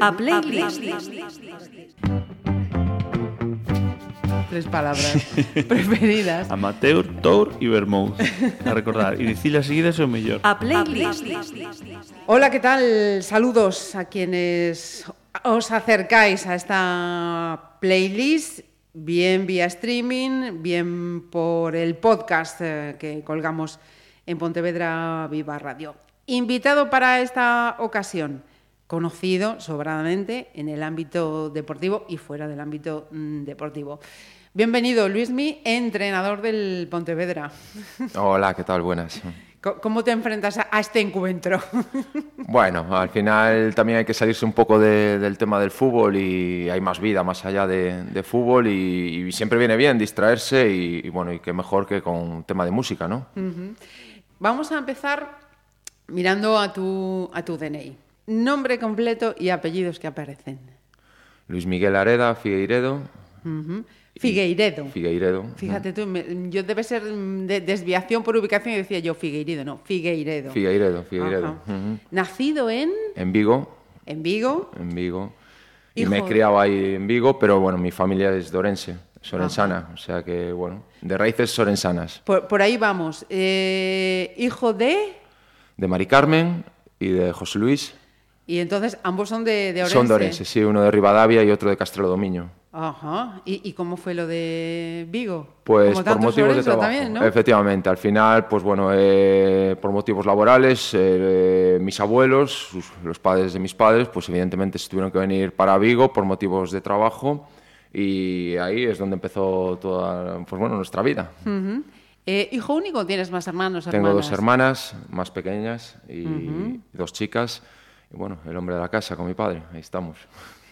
A playlist. Tres palabras preferidas. Amateur, Tour y Vermouth. A recordar. Y dicirlas seguidas é o mellor. A playlist. Hola, ¿qué tal? Saludos a quienes os acercáis a esta playlist, bien vía streaming, bien por el podcast eh, que colgamos en Pontevedra Viva Radio. Invitado para esta ocasión, conocido sobradamente en el ámbito deportivo y fuera del ámbito mm, deportivo. Bienvenido, Luismi, entrenador del Pontevedra. Hola, ¿qué tal? Buenas. ¿Cómo te enfrentas a este encuentro? Bueno, al final también hay que salirse un poco de- del tema del fútbol y hay más vida más allá de, de fútbol y, y siempre viene bien distraerse y, y bueno, y qué mejor que con tema de música, ¿no? Vamos a empezar mirando a tu, a tu DNI. Nombre completo y apellidos que aparecen. Luis Miguel Areda, Figueiredo. Ujú. Figueiredo. Figueiredo. Fíjate tú, me- yo debe ser de- desviación por ubicación y decía yo Figueiredo, no, Figueiredo. Figueiredo, Figueiredo. Nacido en, En Vigo, en Vigo. en Vigo. Y me he criado ahí en Vigo, pero bueno, mi familia es de Orense, sorensana, o sea que bueno, de raíces sorensanas. Por, por ahí vamos. Eh, hijo de... De Mari Carmen y de José Luis. Y entonces ambos son de, de Orense. Son de Orense, sí, uno de Rivadavia y otro de Castrelo Domiño. Ajá. ¿Y, y cómo fue lo de Vigo? Pues Como por motivos de trabajo. también, ¿no? Efectivamente, al final, pues bueno, eh, por motivos laborales, eh, mis abuelos, sus- los padres de mis padres, pues evidentemente se tuvieron que venir para Vigo por motivos de trabajo y ahí es donde empezó toda, pues bueno, nuestra vida. Ujú. Eh, ¿Hijo único tienes más hermanos? Tengo dos hermanas? hermanas más pequeñas y dos chicas. Y bueno, el hombre de la casa con mi padre, ahí estamos.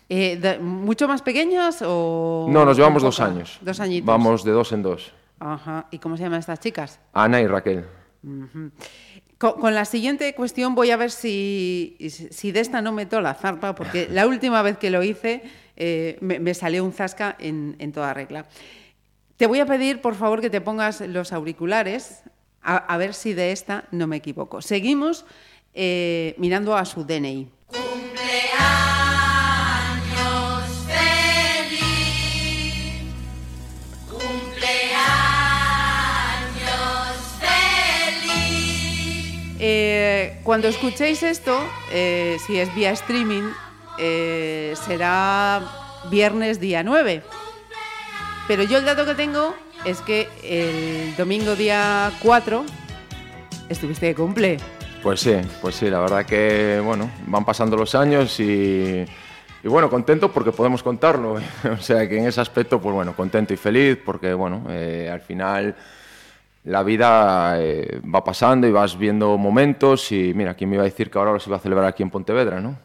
Eh, de- ¿Mucho más pequeñas o...? No, nos llevamos dos años. Dos añitos. Vamos de dos en dos. Ajá. ¿Y cómo se llaman estas chicas? Ana y Raquel. Con, con la siguiente cuestión voy a ver si, si de esta no meto la zarpa, porque la última vez que lo hice eh, me, me salió un zasca en, en toda regla. Te voy a pedir, por favor, que te pongas los auriculares, a, a ver si de esta no me equivoco. Seguimos eh, mirando a su DNI. Eh, cuando escuchéis esto, eh, si es vía streaming, eh, será viernes día 9. Pero yo el dato que tengo es que el domingo día 4 estuviste de cumple. Pues sí, pues sí, la verdad que, bueno, van pasando los años y, y bueno, contento porque podemos contarlo. o sea que en ese aspecto, pues bueno, contento y feliz porque, bueno, eh, al final la vida eh, va pasando y vas viendo momentos y mira, ¿quién me iba a decir que ahora los iba a celebrar aquí en Pontevedra, no?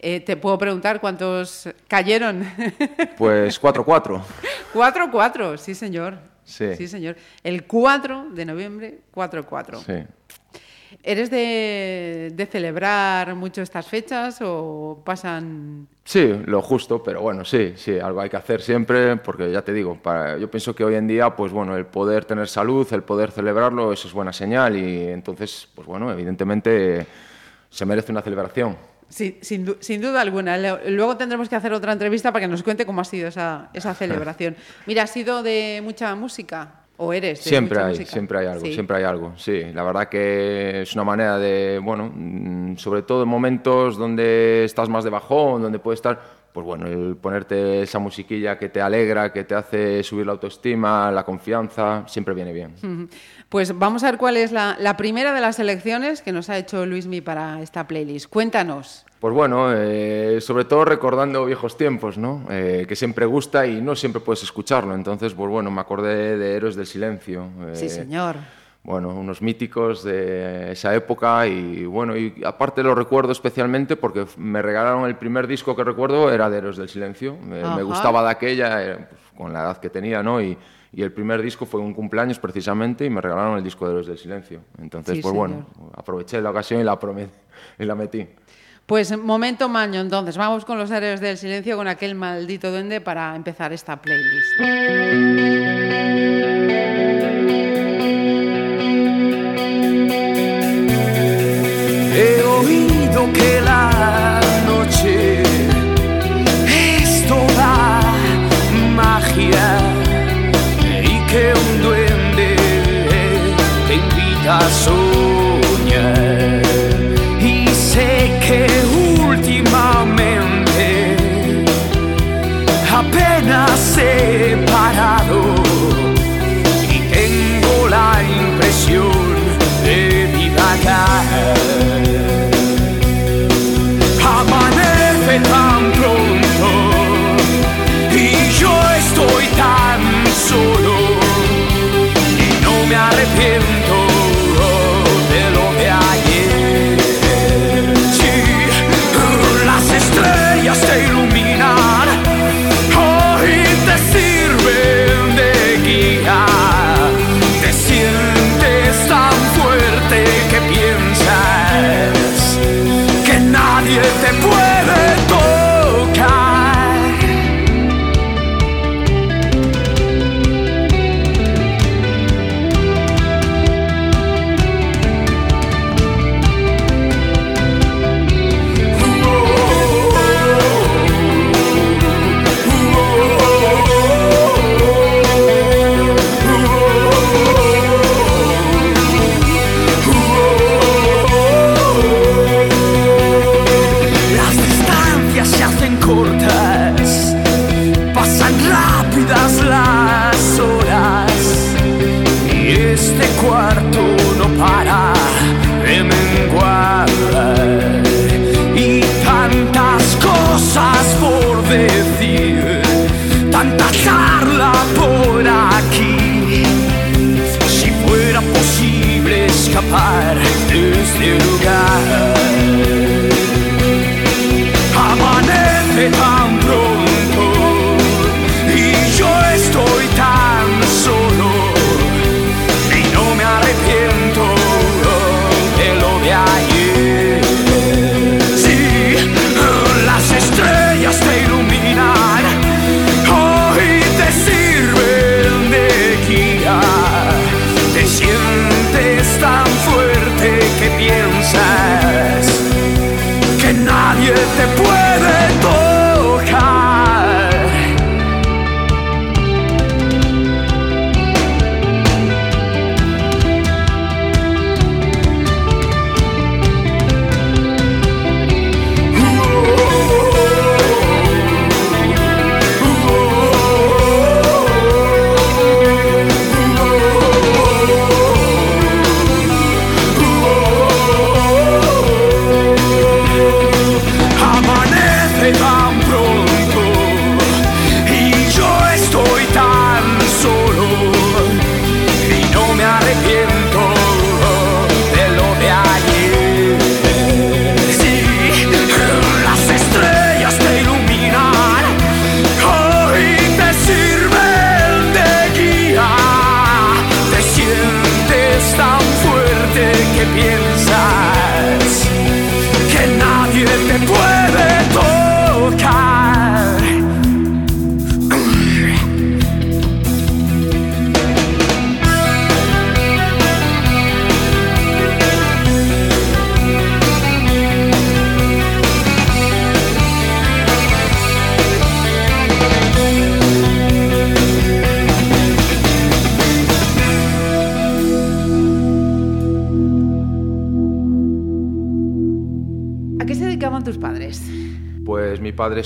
Eh, Te puedo preguntar cuántos cayeron. Pues 4-4. 4-4, sí señor. Sí. señor. El 4 de noviembre, 4-4. Sí. ¿Eres de, de celebrar mucho estas fechas o pasan...? Sí, lo justo, pero bueno, sí, sí, algo hay que hacer siempre, porque ya te digo, para, yo pienso que hoy en día, pues bueno, el poder tener salud, el poder celebrarlo, eso es buena señal y entonces, pues bueno, evidentemente se merece una celebración. Sí, sin, sin duda alguna. Luego tendremos que hacer otra entrevista para que nos cuente cómo ha sido esa, esa celebración. Mira, ¿has sido de mucha música? ¿O eres Siempre hay, música? siempre hay algo, Sí. siempre hay algo, sí. La verdad que es una manera de, bueno, mm, sobre todo en momentos donde estás más de bajón, donde puedes estar, pues bueno, el ponerte esa musiquilla que te alegra, que te hace subir la autoestima, la confianza, siempre viene bien. Pues vamos a ver cuál es la, la primera de las selecciones que nos ha hecho Luismi para esta playlist. Cuéntanos. Pues bueno, eh, sobre todo recordando viejos tiempos, ¿no? Eh, que siempre gusta y no siempre puedes escucharlo. Entonces, pues bueno, me acordé de Héroes del Silencio. Sí, eh, señor. Bueno, unos míticos de esa época y bueno, y aparte lo recuerdo especialmente porque me regalaron el primer disco que recuerdo era de Héroes del Silencio. Me, gustaba de aquella, pues, con la edad que tenía, ¿no? Y, y el primer disco fue un cumpleaños precisamente y me regalaron el disco de Héroes del Silencio. Entonces, Sí, pues bueno, aproveché la ocasión y la, y la metí. Pues momento maño, entonces. Vamos con los héroes del silencio, con aquel maldito duende para empezar esta playlist. He oído que la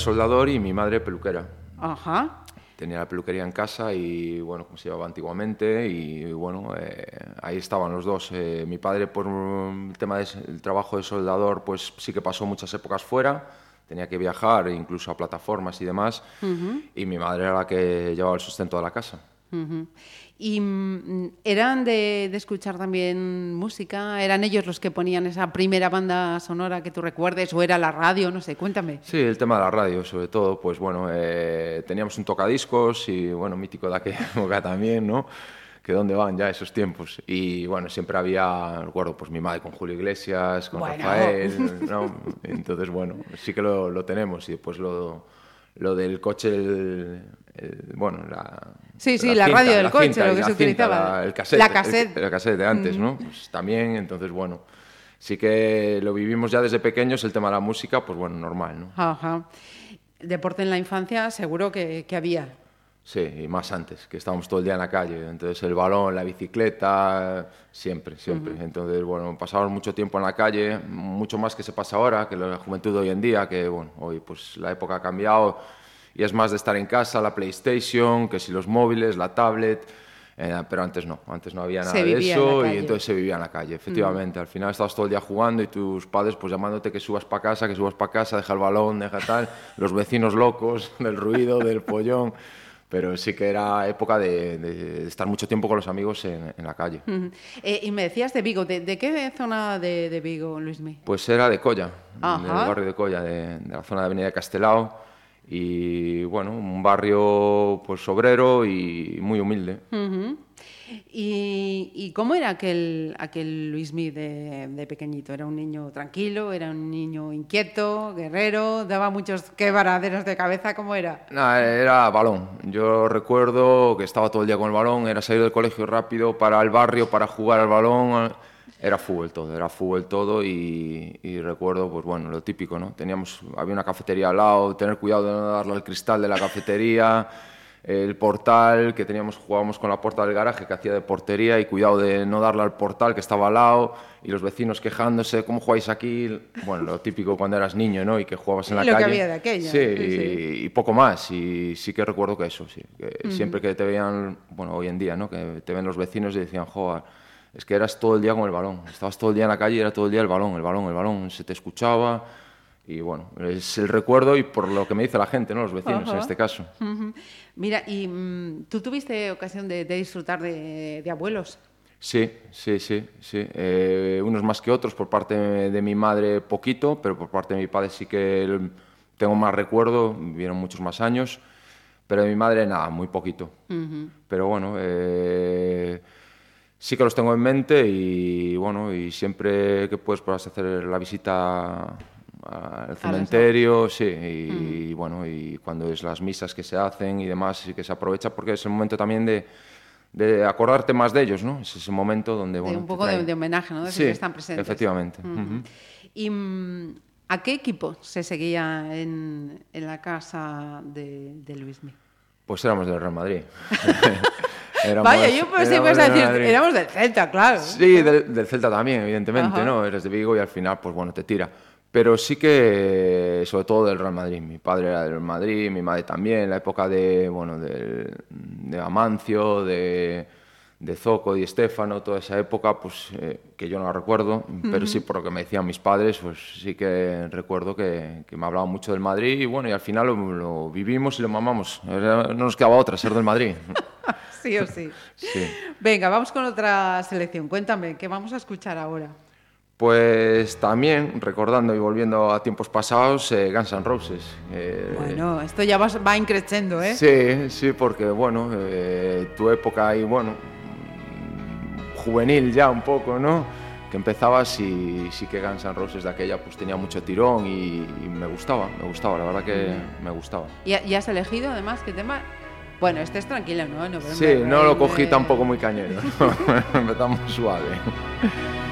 soldador y mi madre peluquera. Ajá. Tenía la peluquería en casa y, bueno, como se llevaba antiguamente, y bueno, eh, ahí estaban los dos. Eh, mi padre, por el tema del trabajo de soldador, pues sí que pasó muchas épocas fuera, tenía que viajar, incluso a plataformas y demás, y mi madre era la que llevaba el sustento de la casa. Ujú. ¿Y mm, eran de, de escuchar también música? ¿Eran ellos los que ponían esa primera banda sonora que tú recuerdes? ¿O era la radio? No sé, cuéntame. Sí, el tema de la radio, sobre todo, pues bueno, eh, teníamos un tocadiscos y, bueno, mítico de aquella época también, ¿no? Que dónde van ya esos tiempos. Y, bueno, siempre había, recuerdo, pues mi madre con Julio Iglesias, con Bueno. Rafael, ¿no? Entonces, bueno, sí que lo, lo tenemos. Y después lo, lo del coche, el, el- bueno, la... Sí, sí, la radio del coche, lo que se utilizaba. la- el cassette, La el- cassette. el cassette de antes, ¿no? Pues también, entonces, bueno, sí que lo vivimos ya desde pequeños, el tema de la música, pues bueno, normal, ¿no? Ajá. Deporte en la infancia seguro que, que había. Sí, y más antes, que estábamos todo el día en la calle. Entonces el balón, la bicicleta, siempre, siempre. Entonces, bueno, pasamos mucho tiempo en la calle, mucho más que se pasa ahora, que la juventud de hoy en día, que bueno, hoy pues la época ha cambiado y es más de estar en casa, la PlayStation, que si los móviles, la tablet. eh, pero antes no, antes no había nada de eso y entonces se vivía en la calle, efectivamente. Al final estabas todo el día jugando y tus padres pues llamándote que subas para casa, que subas para casa, deja el balón, deja tal, los vecinos locos del ruido, del pollón. Pero sí que era época de, de estar mucho tiempo con los amigos en, en la calle. Eh, y me decías de Vigo. ¿De, de qué zona de, de Vigo, Luismi? Pues era de Colla, Ajá. del barrio de Colla, de, de la zona de Avenida Castelao. Y bueno, un barrio pues obrero y muy humilde. ¿Y, cómo era aquel, aquel Luismi de, pequeñito? ¿Era un niño tranquilo? ¿Era un niño inquieto, guerrero? ¿Daba muchos quebraderos de cabeza? ¿Cómo era? Nada, era balón. Yo recuerdo que estaba todo el día con el balón, era salir del colegio rápido para el barrio, para jugar al balón. Era fútbol todo, era fútbol todo y, y recuerdo, pues bueno, lo típico, ¿no? Teníamos, había una cafetería al lado, tener cuidado de no darle al cristal de la cafetería. El portal, que teníamos, jugábamos con la puerta del garaje que hacía de portería y cuidado de no darle al portal que estaba al lado y los vecinos quejándose, ¿cómo jugáis aquí? Bueno, lo típico cuando eras niño, ¿no? Y que jugabas en la Lo que calle. había de aquella, Sí, sí, y, poco más. Y sí que recuerdo que eso, sí. que Siempre que te veían, bueno, hoy en día, ¿no? Que te ven los vecinos y decían, joder, es que eras todo el día con el balón. Estabas todo el día en la calle y era todo el día el balón, el balón, el balón. Se te escuchaba. Y bueno, es el recuerdo y por lo que me dice la gente, ¿no? Los vecinos en este caso. Mira, y mm, tú tuviste ocasión de, de disfrutar de, de abuelos. Sí, sí, sí, sí. Eh, unos más que otros, por parte de mi madre poquito, pero por parte de mi padre sí que tengo más recuerdo, vivieron muchos más años, pero de mi madre nada, muy poquito. Pero bueno, eh, sí que los tengo en mente y bueno, y siempre que puedes puedas hacer la visita al cementerio, sí, y, y bueno, y cuando es las misas que se hacen y demás, sí que se aprovecha porque es el momento también de, de acordarte más de ellos, ¿no? Es ese momento donde, bueno... un te poco de, de homenaje, ¿no? De Sí, que están presentes. efectivamente. ¿Y mm, a qué equipo se seguía en, en la casa de, de Luismi? Pues éramos del Real Madrid. Éramos- Vaya, yo que éramos ibas a decir, Madrid. éramos del Celta, claro. Sí, del, del Celta también, evidentemente, Ajá. ¿no? Eres de Vigo y al final, pues bueno, te tira. Pero sí que, sobre todo del Real Madrid. Mi padre era del Real Madrid, mi madre también, la época de, bueno, del- de Amancio, de, de Zoco, de Estefano, toda esa época, pues eh, que yo no la recuerdo, pero sí por lo que me decían mis padres, pues sí que recuerdo que, que me hablaban mucho del Madrid y bueno, y al final lo, lo vivimos y lo mamamos. No nos quedaba otra, ser del Madrid. Sí o sí. Sí. Venga, vamos con otra selección. Cuéntame, ¿qué vamos a escuchar ahora? Pues también, recordando y volviendo a tiempos pasados, eh, Guns N' Roses. eh, Bueno, esto ya va, va increciendo, ¿eh? Sí, sí, porque bueno, eh, tu época ahí, bueno, mm, juvenil ya un poco, ¿no? Que empezabas y sí que Guns N' Roses de aquella pues tenía mucho tirón y, y me gustaba, me gustaba, la verdad que me gustaba. ¿Y, y has elegido además qué tema? Bueno, este es tranquilo, ¿no? November Sí, no lo cogí tampoco muy cañero, empezamos suave.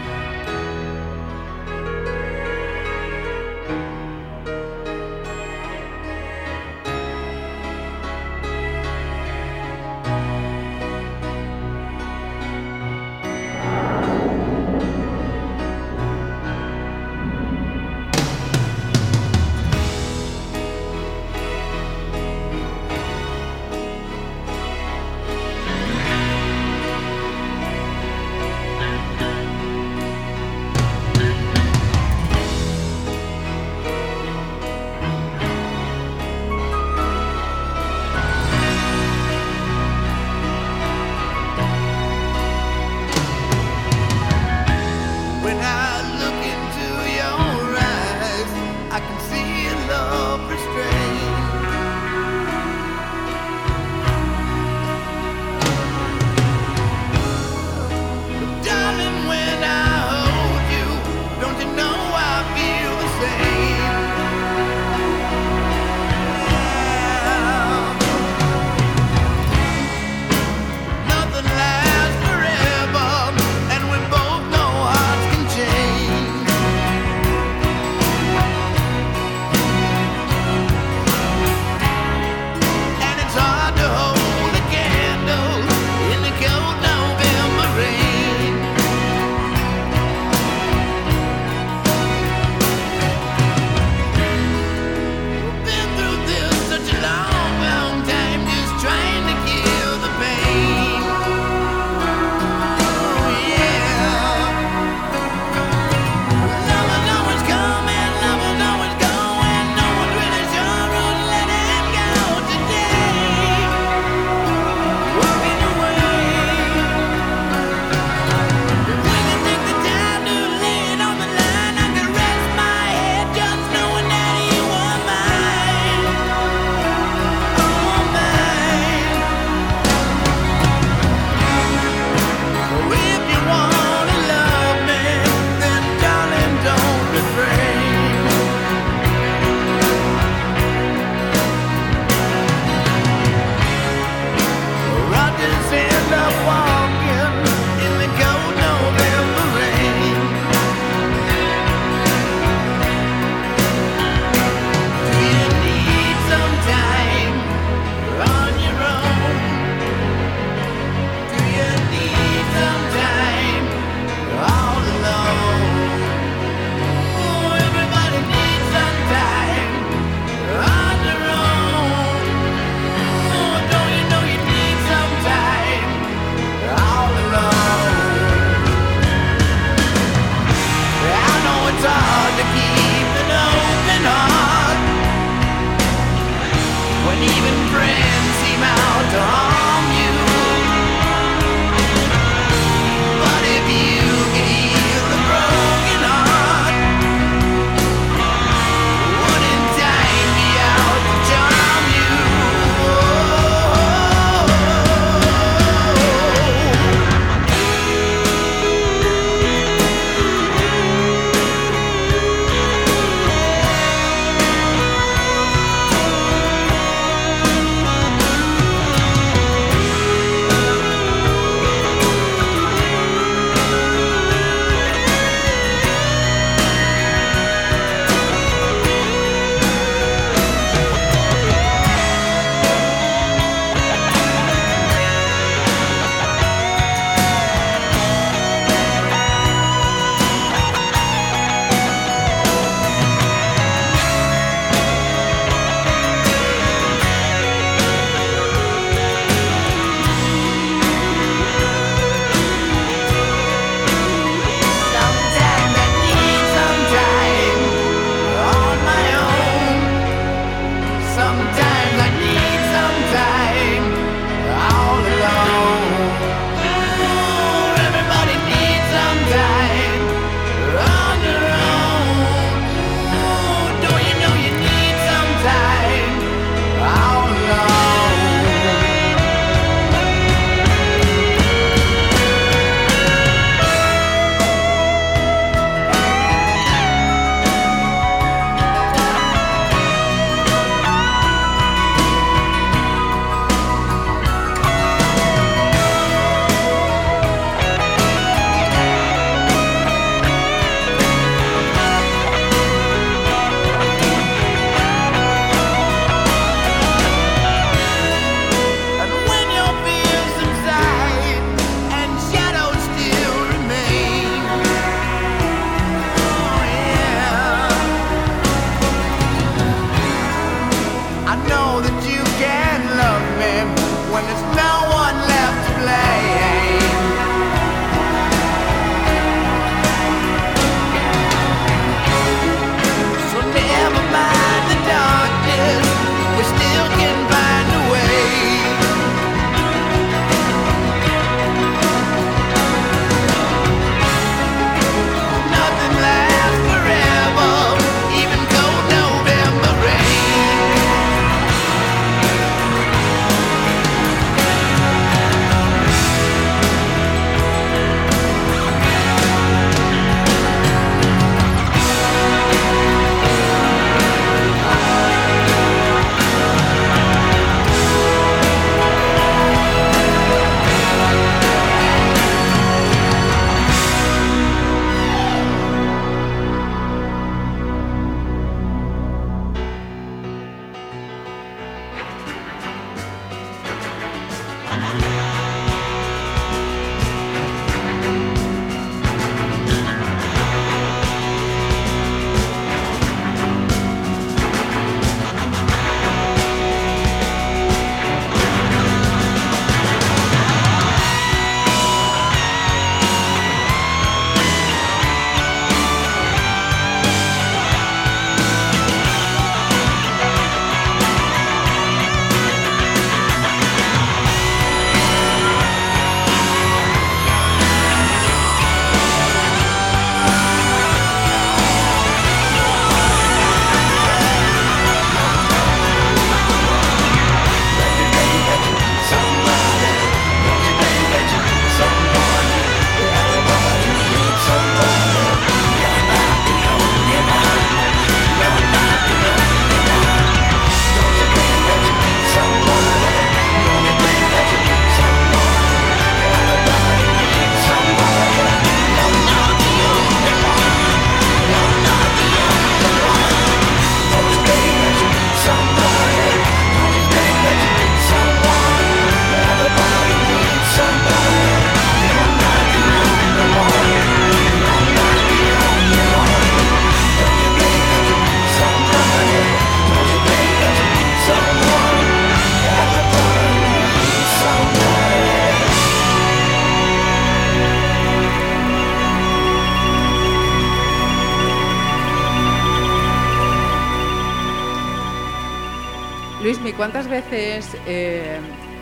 veces eh,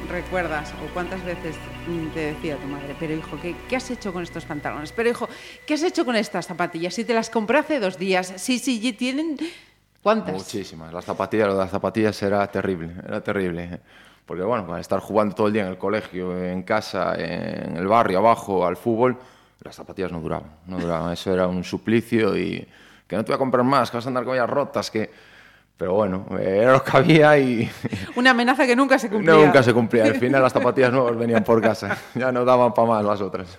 recuerdas o cuántas veces te decía tu madre, pero hijo, ¿qué, ¿qué, has hecho con estos pantalones? Pero hijo, ¿qué has hecho con estas zapatillas? Si te las compré hace dos días, sí, sí, tienen... ¿Cuántas? Muchísimas. Las zapatillas, lo de las zapatillas era terrible, era terrible. Porque bueno, estar jugando todo el día en el colegio, en casa, en el barrio, abajo, al fútbol, las zapatillas no duraban, no duraban. Eso era un suplicio y que no te voy a comprar más, que vas a andar con ellas rotas, que pero bueno, era lo que había y... Una amenaza que nunca se cumplía. Nunca se cumplía. Al final las zapatillas nuevas venían por casa. Ya no daban para más las otras.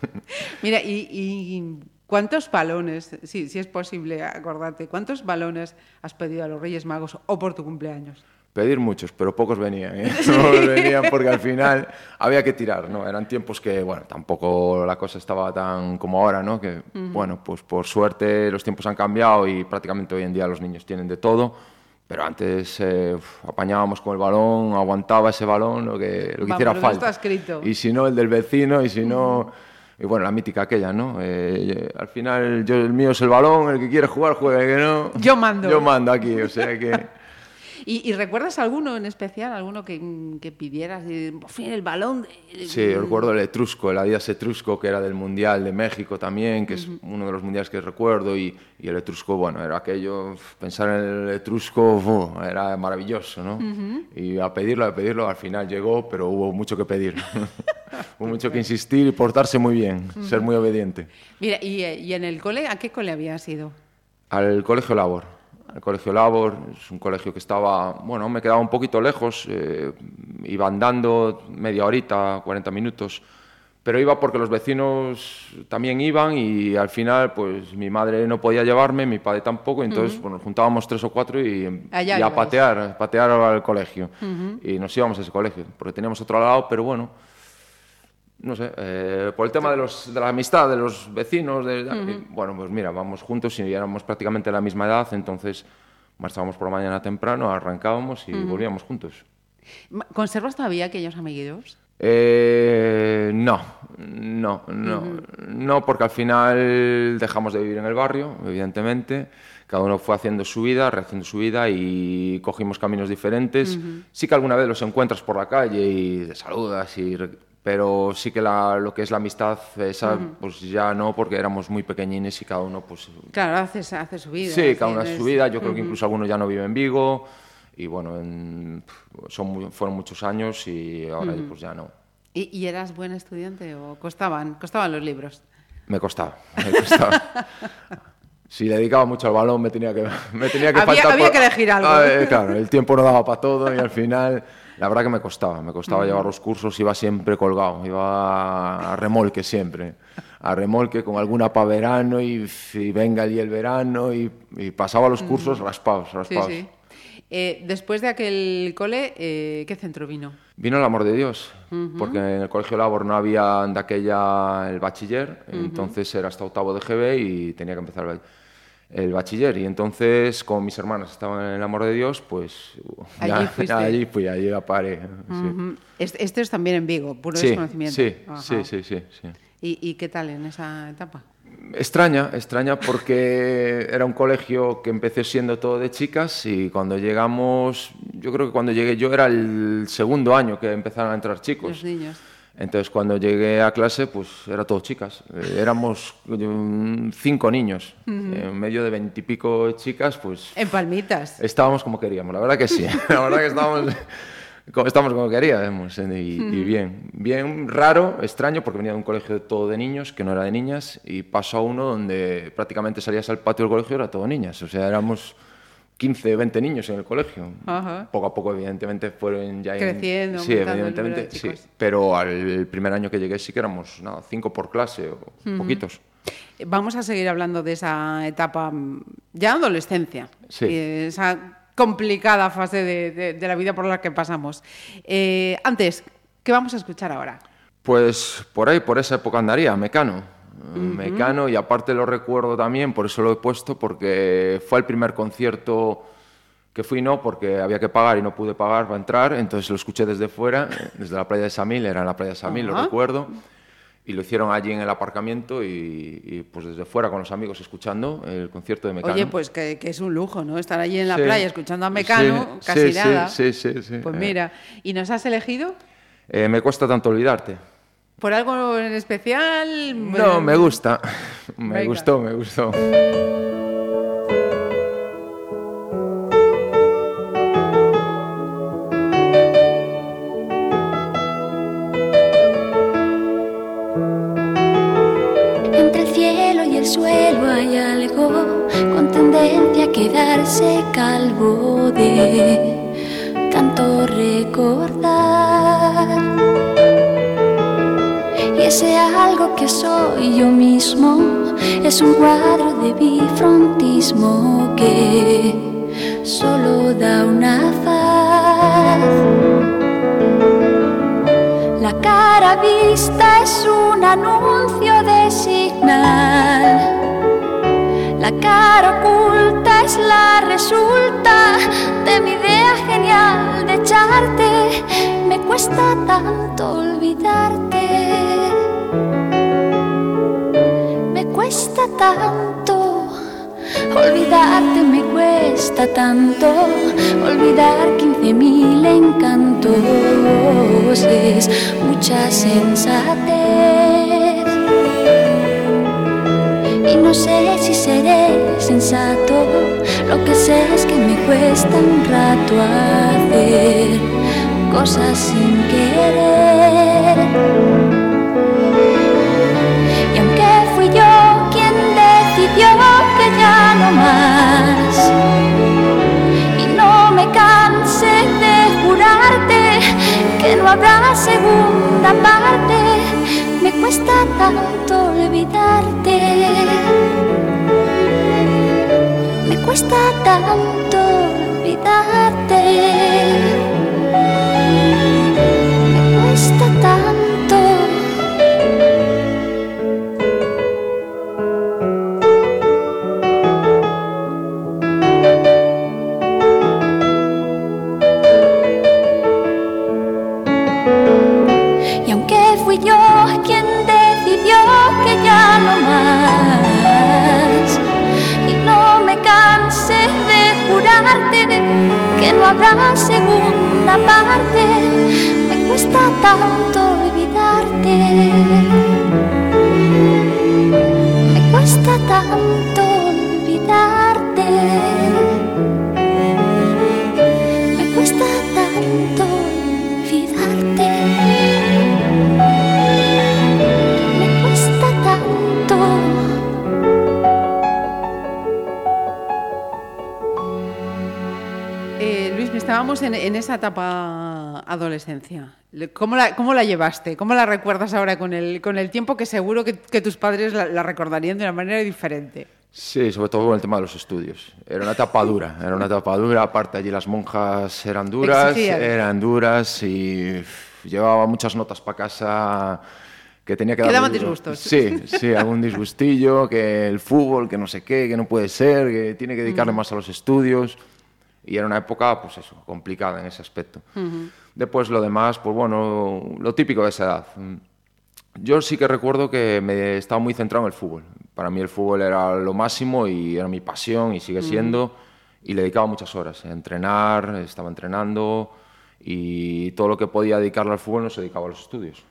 Mira, y, cuántos balones, sí, si es posible acordarte, cuántos balones has pedido a los Reyes Magos o por tu cumpleaños? Pedir muchos, pero pocos venían. ¿eh? No venían porque al final había que tirar, ¿no? Eran tiempos que, bueno, tampoco la cosa estaba tan como ahora, ¿no? Que, bueno, pues por suerte los tiempos han cambiado y prácticamente hoy en día los niños tienen de todo pero antes eh, apañábamos con el balón, aguantaba ese balón, lo que, lo que hiciera falta. escrito. Y si no, el del vecino, y si no... Y bueno, la mítica aquella, ¿no? Eh, al final, yo, el mío es el balón, el que quiere jugar, juega, el que no... Yo mando. Yo mando aquí, o sea que... ¿Y, recuerdas alguno en especial, alguno que, que pidieras? Por fin, el balón. Sí, recuerdo el Etrusco, el Adidas Etrusco, que era del Mundial de México también, que es uno de los mundiales que recuerdo. Y, y, el Etrusco, bueno, era aquello, pensar en el Etrusco era maravilloso, ¿no? Y a pedirlo, a pedirlo, al final llegó, pero hubo mucho que pedir. hubo mucho que insistir y portarse muy bien, ser muy obediente. Mira, ¿y, ¿y en el cole, a qué cole habías ido? Al Colegio Labor el Colegio Labor, es un colegio que estaba, bueno, me quedaba un poquito lejos, eh, iba andando media horita, 40 minutos, pero iba porque los vecinos también iban y al final pues mi madre no podía llevarme, mi padre tampoco, entonces nos juntábamos tres o cuatro y, a patear, patear al colegio. Y nos íbamos a ese colegio, porque teníamos otro lado, pero bueno, no sé, eh, por el tema de, los, de, la amistad, de los vecinos, de, bueno, pues mira, vamos juntos y éramos prácticamente la misma edad, entonces marchábamos por la mañana temprano, arrancábamos y volvíamos juntos. ¿Conservas todavía aquellos amiguitos? Eh, no, no, no, no, porque al final dejamos de vivir en el barrio, evidentemente. Cada uno fue haciendo su vida, rehaciendo su vida y cogimos caminos diferentes. Sí que alguna vez los encuentras por la calle y te saludas y pero sí que lo que es la amistad, esa, pues ya no, porque éramos muy pequeñines y cada uno, pues... Claro, hace, hace su vida. Sí, cada uno hace su vida. Yo creo que incluso algunos ya no viven en Vigo y bueno, son fueron muchos años y ahora pues ya no. ¿Y, eras buen estudiante o costaban, costaban los libros? Me costaba, me costaba. si dedicaba mucho al balón me tenía que, me tenía que había, Había que elegir algo. Ah, eh, claro, el tiempo no daba para todo y al final la verdad que me costaba, me costaba llevar los cursos, iba siempre colgado, iba a remolque siempre, a remolque con alguna para verano y, venga allí el verano y, pasaba los cursos raspados, raspados. Sí, sí. Eh, después de aquel cole, eh, ¿qué centro vino? Vino el amor de Dios, porque en el colegio Labor no había de aquella el bachiller, entonces era hasta octavo de GB y tenía que empezar el el bachiller. Y entonces como mis hermanas estaban en el amor de Dios pues allí, ya, allí fui allí a paré este, es también en Vigo puro sí, desconocimiento. sí, sí, sí sí. ¿Y, ¿Y, qué tal en esa etapa extraña extraña porque era un colegio que empecé siendo todo de chicas y cuando llegamos yo creo que cuando llegué yo era el segundo año que empezaron a entrar chicos. Los niños entonces, cuando llegué a clase, pues era todo chicas. Eh, éramos cinco niños, en medio de veintipico chicas, pues... En palmitas. Estábamos como queríamos, la verdad que sí. la verdad que estábamos, estamos como queríamos. Y, y, bien, bien raro, extraño, porque venía de un colegio todo de niños, que no era de niñas, y pasó a uno donde prácticamente salías al patio del colegio y era todo niñas. O sea, éramos 15, 20 niños en el colegio. Poco a poco, evidentemente, fueron ya... Creciendo, Sí, evidentemente, sí. Pero al primer año que llegué sí que éramos, nada, cinco por clase o poquitos. Vamos a seguir hablando de esa etapa mm, ya adolescencia. Sí. Esa complicada fase de, de, la vida por la que pasamos. Eh, antes, ¿qué vamos a escuchar ahora? Pues por ahí, por esa época andaría, Mecano. Mecano y aparte lo recuerdo también, por eso lo he puesto, porque fue el primer concierto que fui no, porque había que pagar y no pude pagar para entrar, entonces lo escuché desde fuera, desde la playa de Samil, era en la playa de Samil, lo recuerdo, y lo hicieron allí en el aparcamiento y, pues desde fuera con los amigos escuchando el concierto de Mecano. Oye, pues que, es un lujo, ¿no? Estar allí en la playa escuchando a Mecano, casi nada. Sí, sí, sí, Pues mira, ¿y nos has elegido? Eh, me cuesta tanto olvidarte. ¿Por algo en especial? No, me gusta. Me Venga. gustó, me gustó. Entre el cielo y el suelo hay algo con tendencia a quedarse calvo de tanto recordar. Ese algo que soy yo mismo es un cuadro de bifrontismo que solo da una faz. La cara vista es un anuncio de signal. La cara oculta es la resulta de mi idea genial de echarte. Me cuesta tanto olvidarte. Cuesta tanto olvidarte, me cuesta tanto olvidar 15.000 encantos. Es mucha sensatez. Y no sé si seré sensato. Lo que sé es que me cuesta un rato hacer cosas sin querer. Segunda parte, me cuesta tanto olvidarte. Me cuesta tanto En, en esa etapa adolescencia. Le- ¿Cómo la, cómo la llevaste? ¿Cómo la recuerdas ahora con el, con el tiempo que seguro que, que tus padres la, la recordarían de una manera diferente? Sí, sobre todo con el tema de los estudios. Era una etapa dura, era una etapa dura. Aparte, allí las monjas eran duras, Exigían. eran duras y llevaba muchas notas para casa que tenía que dar daban disgustos. Sí, sí, algún disgustillo, que el fútbol, que no sé qué, que no puede ser, que tiene que dedicarle más a los estudios. Y era una época, pues eso, complicada en ese aspecto. Después lo demás, pues bueno, lo típico de esa edad. Yo sí que recuerdo que me estaba muy centrado en el fútbol. Para mí el fútbol era lo máximo y era mi pasión y sigue siendo. Y le dedicaba muchas horas a entrenar, estaba entrenando y todo lo que podía dedicarle al fútbol no se dedicaba a los estudios.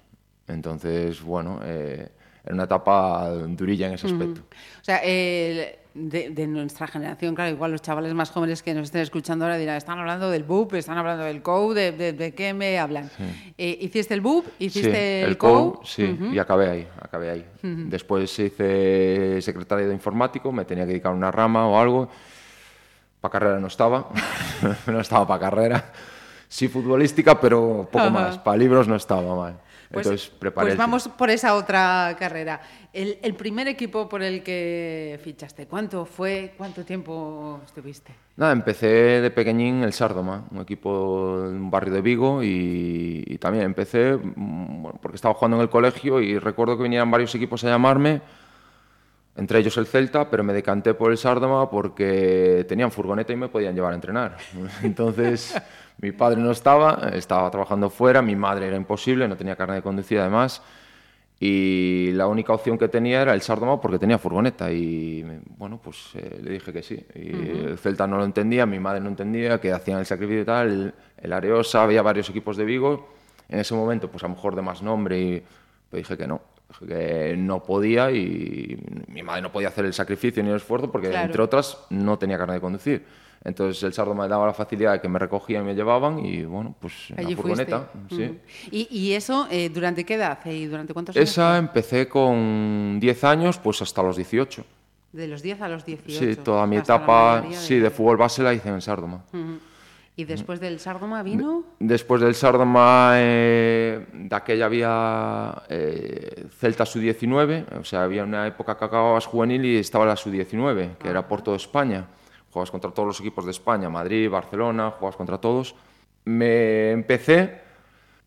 Entonces, bueno, eh, era una etapa durilla en ese aspecto. O sea, el- de, de nuestra generación, claro, igual los chavales más jóvenes que nos estén escuchando ahora dirán, están hablando del BUP, están hablando del COU, ¿de, de, de qué me hablan? Eh, ¿Hiciste el BUP? ¿Hiciste sí, el, COU, COU? sí, y acabé ahí, acabé ahí. Después hice secretario de informático, me tenía que dedicar a una rama o algo. Para carrera no estaba, no estaba para carrera. Sí futbolística, pero poco más. Para libros no estaba mal. Pues, Entonces pues vamos por esa otra carrera. El, el primer equipo por el que fichaste, ¿cuánto fue? ¿Cuánto tiempo estuviste? Nada, empecé de pequeñín el Sárdoma, un equipo de un barrio de Vigo y, y también empecé mm, bueno, porque estaba jugando en el colegio y recuerdo que vinieran varios equipos a llamarme, entre ellos el Celta, pero me decanté por el Sárdoma porque tenían furgoneta y me podían llevar a entrenar. Entonces mi padre no estaba, estaba trabajando fuera, mi madre era imposible, no tenía carne de conducir además. Y la única opción que tenía era el Sárdoma porque tenía furgoneta. Y bueno, pues eh, le dije que sí. Y el Celta no lo entendía, mi madre no entendía, que hacían el sacrificio y tal. El, el Areosa, había varios equipos de Vigo. en ese momento, pues a lo mejor de más nombre, y pero dije que no, que no podía y mi madre no podía hacer el sacrificio ni el esfuerzo porque, Claro. entre otras, no tenía carne de conducir. Entonces el sardo me daba la facilidad de que me recogían y me llevaban y bueno, pues en Allí la furgoneta. sí. ¿Y, y eso eh, durante qué edad y durante cuántos años? Esa empecé con 10 años, pues hasta los 18. De los 10 a los 18. Sí, toda mi etapa mayoría sí, de fútbol base la hice en Sardoma. Ujú. ¿Y después del Sardoma vino? Después del Sardoma, eh, de aquella había eh, Celta Sub-19, o sea, había una época que acababas juvenil y estaba la Sub-19, que era por toda España. Jugabas contra todos los equipos de España, Madrid, Barcelona, jugabas contra todos. Me empecé,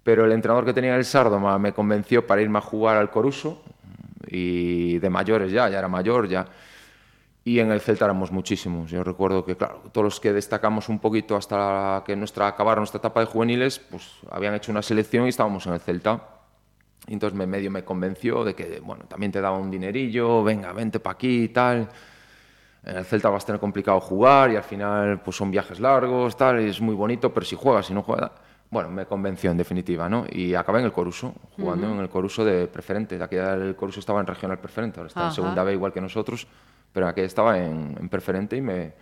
pero el entrenador que tenía el Sardoma me convenció para irme a jugar al Coruso, y de mayores ya, ya era mayor ya. Y en el Celta éramos muchísimos. Yo recuerdo que, claro, todos los que destacamos un poquito hasta que nuestra, acabar nuestra etapa de juveniles, pues habían hecho una selección y estábamos en el Celta. Y entonces me medio me convenció de que, bueno, también te daba un dinerillo, venga, vente para aquí y tal. En el Celta va a tener complicado jugar y al final pues son viajes largos, tal, y es muy bonito, pero si juegas, si no juegas... Bueno, me convenció en definitiva, ¿no? Y acabé en el Coruso, jugando en el Coruso de preferente. Aquí el Coruso estaba en regional preferente, ahora está en Ajá. segunda B igual que nosotros, pero aquí estaba en, en preferente y me,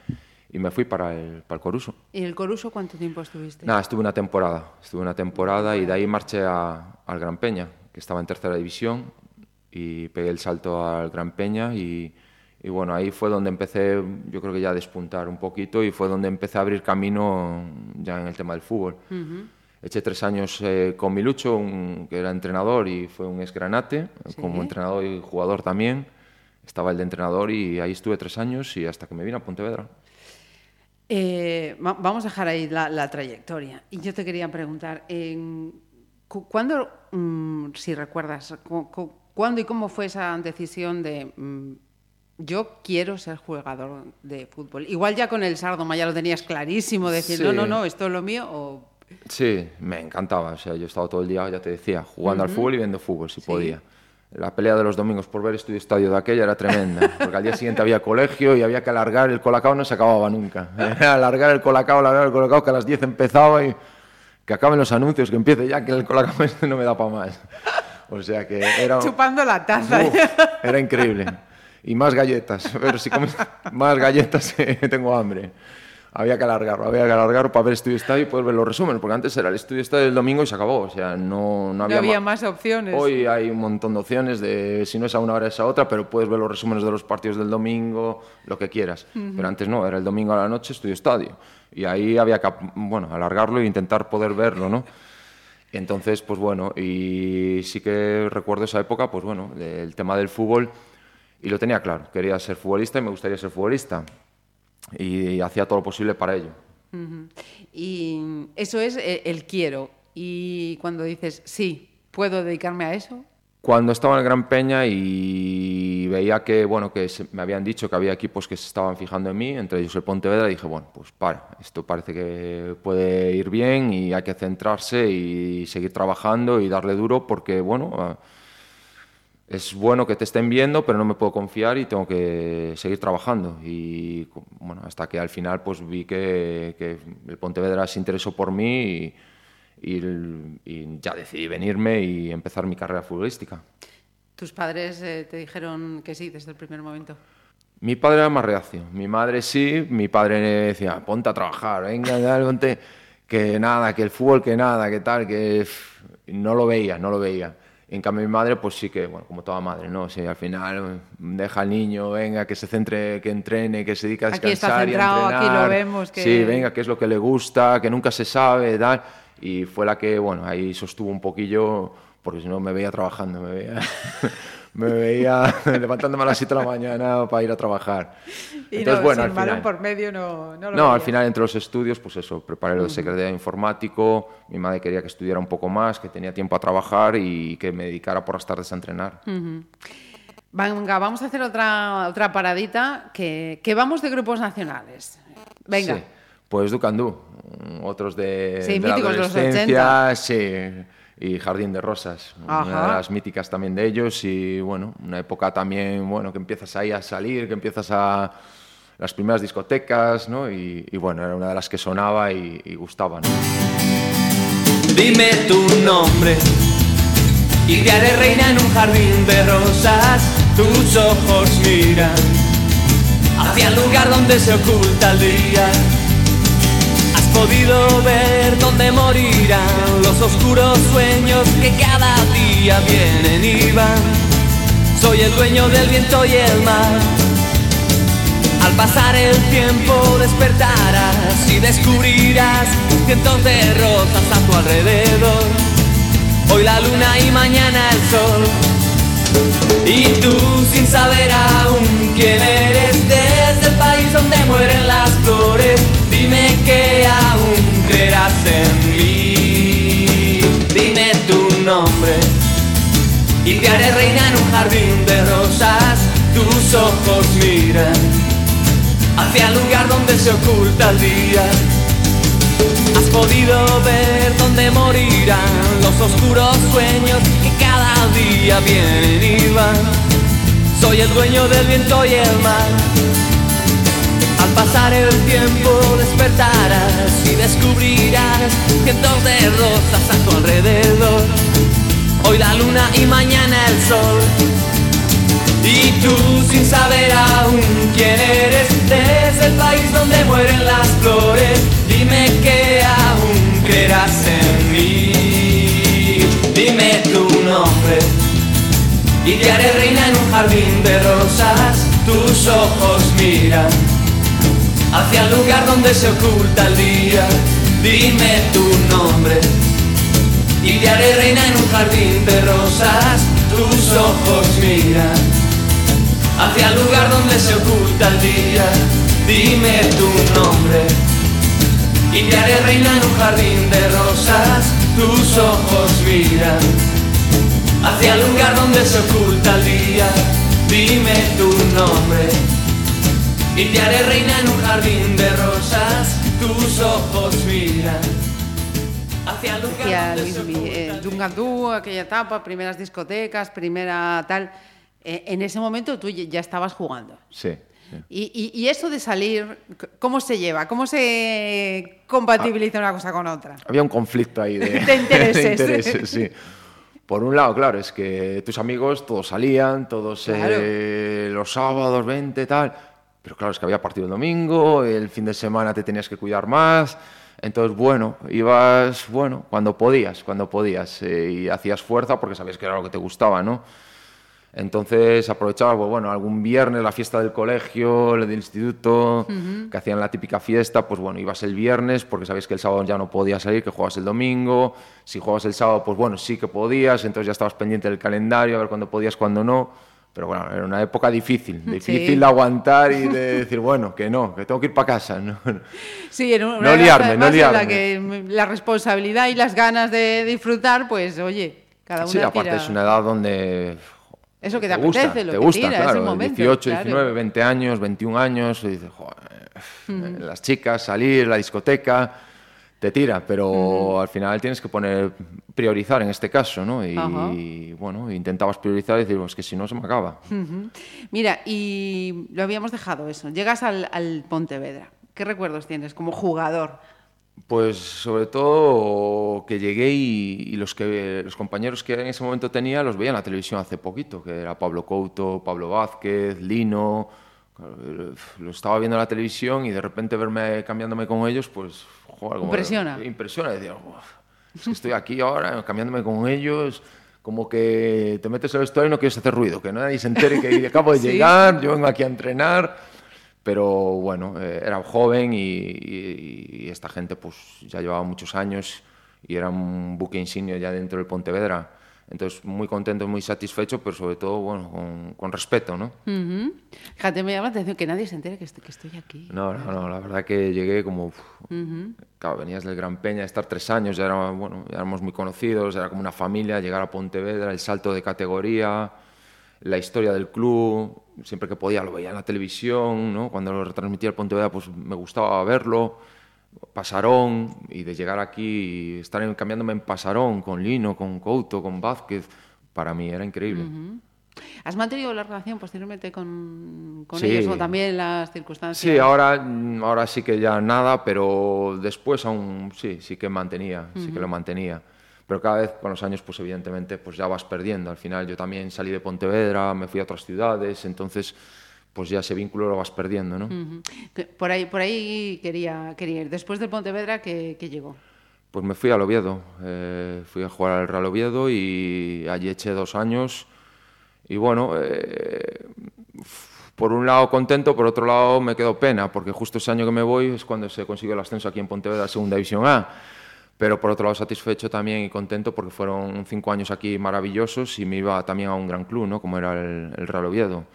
y me fui para el, para el Coruso. ¿Y el Coruso cuánto tiempo estuviste? Nada, estuve una temporada, estuve una temporada y de ahí marché a- al Gran Peña, que estaba en tercera división, y pegué el salto al Gran Peña y, y bueno, ahí fue donde empecé, yo creo que ya a despuntar un poquito y fue donde empecé a abrir camino ya en el tema del fútbol. Eché tres años eh, con Milucho, un- que era entrenador y fue un esgranate, como entrenador y jugador también. Estaba el de entrenador y ahí estuve tres años y hasta que me vine a Pontevedra. Eh, va- vamos a dejar ahí la, la trayectoria. Y yo te quería preguntar, en, cu- ¿cuándo, mm, si recuerdas, cu- cu- cuándo y cómo fue esa decisión de mm, yo quiero ser jugador de fútbol? Igual ya con el Sardoma ya lo tenías clarísimo, decir, Sí. no, no, no, esto es lo mío, o... Sí, me encantaba. O sea, yo estaba todo el día, ya te decía, jugando al fútbol y viendo fútbol, si podía. La pelea de los domingos por ver estudio estadio de aquella era tremenda, porque al día siguiente había colegio y había que alargar el colacao, no se acababa nunca. Era alargar el colacao, alargar el colacao, que a las 10 empezaba y que acaben los anuncios, que empiece ya, que el colacao este no me da para más. O sea que era... Chupando la taza. Uf, era increíble. Y más galletas. Pero si comes más galletas, tengo hambre. Había que alargarlo, había que alargarlo para ver Estudio Estadio y poder ver los resúmenes, porque antes era el Estudio Estadio del domingo y se acabó. O sea, no, no no había, había ma- más opciones. Hoy hay un montón de opciones de si no es a una hora es a otra, pero puedes ver los resúmenes de los partidos del domingo, lo que quieras. Pero antes no, era el domingo a la noche Estudio Estadio. Y ahí había que bueno, alargarlo e intentar poder verlo, ¿no? Entonces, pues bueno, y sí que recuerdo esa época, pues bueno, el tema del fútbol, y lo tenía claro, quería ser futbolista y me gustaría ser futbolista, y, hacía todo lo posible para ello. Ujú. Y eso es eh, el quiero. Y cuando dices, sí, puedo dedicarme a eso, Cuando estaba en el Gran Peña y veía que, bueno, que me habían dicho que había equipos que se estaban fijando en mí, entre ellos el Pontevedra, dije, bueno, pues para, esto parece que puede ir bien y hay que centrarse y seguir trabajando y darle duro porque, bueno, es bueno que te estén viendo, pero no me puedo confiar y tengo que seguir trabajando. Y bueno, hasta que al final pues vi que, que el Pontevedra se interesó por mí y, y el- y ya decidí venirme y empezar mi carrera futbolística. tus padres eh, te dijeron que sí desde el primer momento. Mi padre era más reacio. Mi madre sí, mi padre decía, ponte a trabajar, venga, dale, ponte... Que nada, que el fútbol, que nada, que tal, que... No lo veía, no lo veía. En cambio mi madre, pues sí que, bueno, como toda madre, ¿no? Al final deja al niño, venga, que se centre, que entrene, que se dedique a Aquí está descansar y a centrado, aquí lo entrenar. vemos, que- Sí, venga, que es lo que le gusta, que nunca se sabe, tal. Y fue la que, bueno, ahí sostuvo un poquillo, porque si no me veía trabajando, me veía, me veía levantándome a las 7 de la mañana para ir a trabajar. Y Entonces, no, bueno, sin al final, por medio no, no lo no, al final entre los estudios, pues eso, preparé lo de secretario informático, mi madre quería que estudiara un poco más, que tenía tiempo a trabajar y que me dedicara por las tardes a entrenar. Venga, vamos a hacer otra, otra paradita, que, que vamos de grupos nacionales. Venga. Sí, pues Ducandú, otros de, Sí, de la de los adolescencia, sí, y Jardín de Rosas, una de las míticas también de ellos y bueno, una época también, bueno, que empiezas ahí a salir, que empiezas a las primeras discotecas, ¿no? Y, y bueno, era una de las que sonaba y, y gustaba, ¿no? Dime tu nombre y te haré reina en un jardín de rosas. Tus ojos miran hacia el lugar donde se oculta el día. Podido ver dónde morirán los oscuros sueños que cada día vienen y van. Soy el dueño del viento y el mar. Al pasar el tiempo despertarás y descubrirás cientos de rosas a tu alrededor. Hoy la luna y mañana el sol. Y tú sin saber aún quién eres desde el país donde mueren las flores, que aún creerás en mí. Dime tu nombre y te haré reina en un jardín de rosas. Tus ojos miran hacia el lugar donde se oculta el día. Has podido ver dónde morirán los oscuros sueños que cada día vienen y van. Soy el dueño del viento y el mar. Pasar el tiempo despertarás y descubrirás cientos de rosas a tu alrededor. Hoy la luna y mañana el sol. Y tú sin saber aún quién eres desde el país donde mueren las flores, dime que aún creerás en mí. Dime tu nombre y te haré reina en un jardín de rosas. Tus ojos miran hacia el lugar donde se oculta el día. Dime tu nombre y te haré reina en un jardín de rosas. Tus ojos miran hacia el lugar donde se oculta el día. Dime tu nombre y te haré reina en un jardín de rosas. Tus ojos miran hacia el lugar donde se oculta el día. Dime tu nombre y te haré reina en un jardín de rosas. Tus ojos miran. Hacia Decía Luismi, eh, aquella etapa, primeras discotecas, primera tal. Eh, en ese momento tú ya estabas jugando. Sí. sí. Y, y- y eso de salir, ¿cómo se lleva? ¿Cómo se compatibiliza una cosa con otra? Había un conflicto ahí de, De intereses. intereses, sí. Por un lado, claro, es que tus amigos todos salían, todos Claro. eh, los sábados, 20, tal. Pero claro, es que había partido el domingo, el fin de semana te tenías que cuidar más. Entonces, bueno, ibas, bueno, cuando podías, cuando podías. eh, y hacías fuerza porque sabías que era lo que te gustaba, ¿no? Entonces aprovechaba, pues, bueno, algún viernes la fiesta del colegio, el del instituto, que hacían la típica fiesta, pues bueno, ibas el viernes porque sabías que el sábado ya no podías salir, que jugabas el domingo. Si jugabas el sábado, pues bueno, sí que podías, entonces ya estabas pendiente del calendario, a ver cuándo podías, cuándo no. Pero bueno, era una época difícil, difícil de aguantar y de decir, bueno, que no, que tengo que ir para casa. ¿no? Sí, en una No liarme, no en la liarme. que mm, la responsabilidad y las ganas de disfrutar, pues oye, cada una Sí, aparte tira- es una edad donde Eso que te gusta, apetece, lo te que gusta, tira, claro, momento. 18, claro. 19, 20 años, 21 años, y dices, joder, las chicas, salir, la discoteca, te tira, pero al final tienes que poner, priorizar en este caso, ¿no? Y, bueno, intentabas priorizar y decir, pues que si no se me acaba. Mira, y lo habíamos dejado eso. Llegas al, al Pontevedra. ¿Qué recuerdos tienes como jugador? Pues sobre todo que llegué y, y los, que, los compañeros que en ese momento tenía los veía en la televisión hace poquito, que era Pablo Couto, Pablo Vázquez, Lino. eh, Lo estaba viendo en la televisión y de repente verme cambiándome con ellos, pues... joder, como- Impresiona. Impresiona. Decía, "Uf, es que estoy aquí ahora cambiándome con ellos, como que te metes el vestuario y no quieres hacer ruido, que nadie se entere que acabo de Sí. llegar, yo vengo aquí a entrenar. Pero bueno, eh, era joven y, y- y esta gente pues ya llevaba muchos años y era un buque insignia ya dentro del Pontevedra. Entonces, muy contento, muy satisfecho, pero sobre todo, bueno, con, con respeto, ¿no? Ujú. Fíjate, me llama la atención que nadie se entere que, est- que estoy aquí. No, no, no, la verdad que llegué como... uf, Claro, venías del Gran Peña, estar tres años, ya, era, bueno, ya éramos muy conocidos, era como una familia, llegar a Pontevedra, el salto de categoría, la historia del club, siempre que podía lo veía en la televisión, ¿no? Cuando lo retransmitía el Pontevedra, pues me gustaba verlo, Pasarón, y de llegar aquí y estar cambiándome en Pasarón, con Lino, con Couto, con Vázquez, para mí era increíble. ¿Has mantenido la relación posteriormente con, con Sí. ellos o también las circunstancias? Sí, ahora, mm, ahora sí que ya nada, pero después aún sí, sí que mantenía, sí que lo mantenía. Pero cada vez con los años, pues evidentemente, pues ya vas perdiendo. Al final yo también salí de Pontevedra, me fui a otras ciudades, entonces pues ya ese vínculo lo vas perdiendo, ¿no? Por ahí, por ahí quería, quería ir. Después del Pontevedra, ¿qué, qué llegó? Pues me fui al Oviedo, eh, fui a jugar al Real Oviedo y allí eché dos años. Y bueno, eh, por un lado contento, por otro lado me quedó pena, porque justo ese año que me voy es cuando se consiguió el ascenso aquí en Pontevedra a Segunda División A. Pero por otro lado satisfecho también y contento porque fueron cinco años aquí maravillosos y me iba también a un gran club, ¿no? Como era el, el Real Oviedo.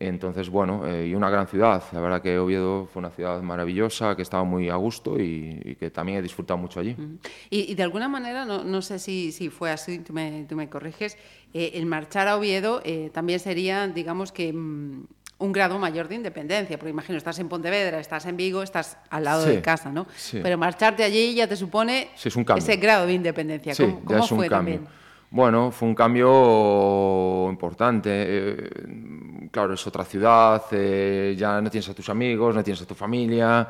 Entonces, bueno, eh, y una gran ciudad. La verdad que Oviedo fue una ciudad maravillosa, que estaba muy a gusto y, y que también he disfrutado mucho allí. Y, y de alguna manera, no, no sé si, si fue así, tú me, tú me corriges, eh, el marchar a Oviedo eh, también sería, digamos que, mm, un grado mayor de independencia, porque imagino, estás en Pontevedra, estás en Vigo, estás al lado Sí, de casa, ¿no? sí. Pero marcharte allí ya te supone Sí, es un cambio. ese grado de independencia. Sí, ¿Cómo, ya cómo es un fue cambio. también? Bueno, fue un cambio importante. eh, claro, es otra ciudad, eh, ya no tienes a tus amigos, no tienes a tu familia.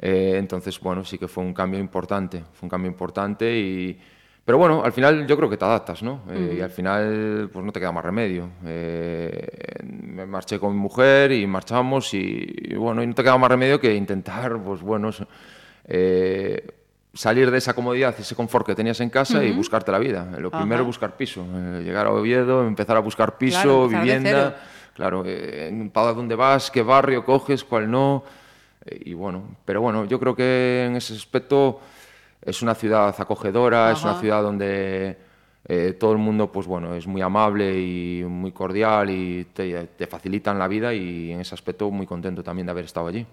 eh, entonces, bueno, sí que fue un cambio importante. Fue un cambio importante y... Pero bueno, al final yo creo que te adaptas, ¿no? Eh, Y al final, pues no te queda más remedio. Eh, me marché con mi mujer y marchamos y, y bueno, y no te queda más remedio que intentar, pues bueno, eh, salir de esa comodidad, ese confort que tenías en casa y buscarte la vida. Lo primero es buscar piso, eh, llegar a Oviedo, empezar a buscar piso, Claro, vivienda, claro, eh, para dónde vas, qué barrio coges, cuál no. eh, y bueno, pero bueno, yo creo que en ese aspecto es una ciudad acogedora, es una ciudad donde eh, todo el mundo, pues bueno, es muy amable y muy cordial y te, te facilitan la vida y en ese aspecto muy contento también de haber estado allí.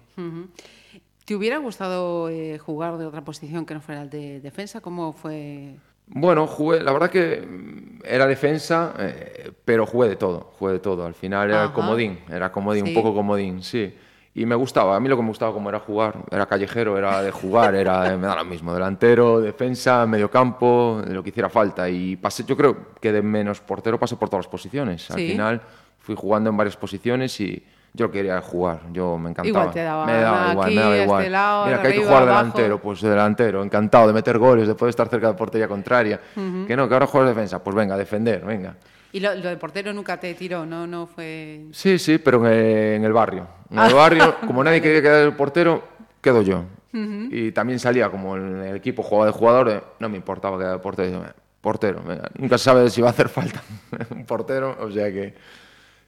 ¿Te hubiera gustado eh, jugar de otra posición que no fuera el de defensa? ¿Cómo fue? Bueno, jugué, la verdad que mm, era defensa, eh, pero jugué de todo, jugué de todo. Al final era Ajá. comodín, era comodín, Sí. un poco comodín, sí. Y me gustaba, a mí lo que me gustaba como era jugar, era callejero, era de jugar, era, me da lo mismo, delantero, defensa, mediocampo, de lo que hiciera falta. Y pasé, yo creo que de menos portero pasé por todas las posiciones. Al Sí. final fui jugando en varias posiciones y yo quería jugar, yo me encantaba. Igual te daba me daba igual, aquí, me daba este igual. lado, Mira, que hay que jugar abajo. delantero, pues de delantero, encantado de meter goles, de poder estar cerca de portería contraria. Que no, que ahora juegas defensa, pues venga, defender, venga. Y lo, lo de portero nunca te tiró, ¿no? No fue... Sí, sí, pero en el, en el barrio. En el barrio, como nadie quería quedar el portero, quedo yo. Y también salía, como en el equipo jugaba de jugador, eh, no me importaba quedar de portero. Digo, "Venga, Portero, nunca se sabe si va a hacer falta un portero, o sea que...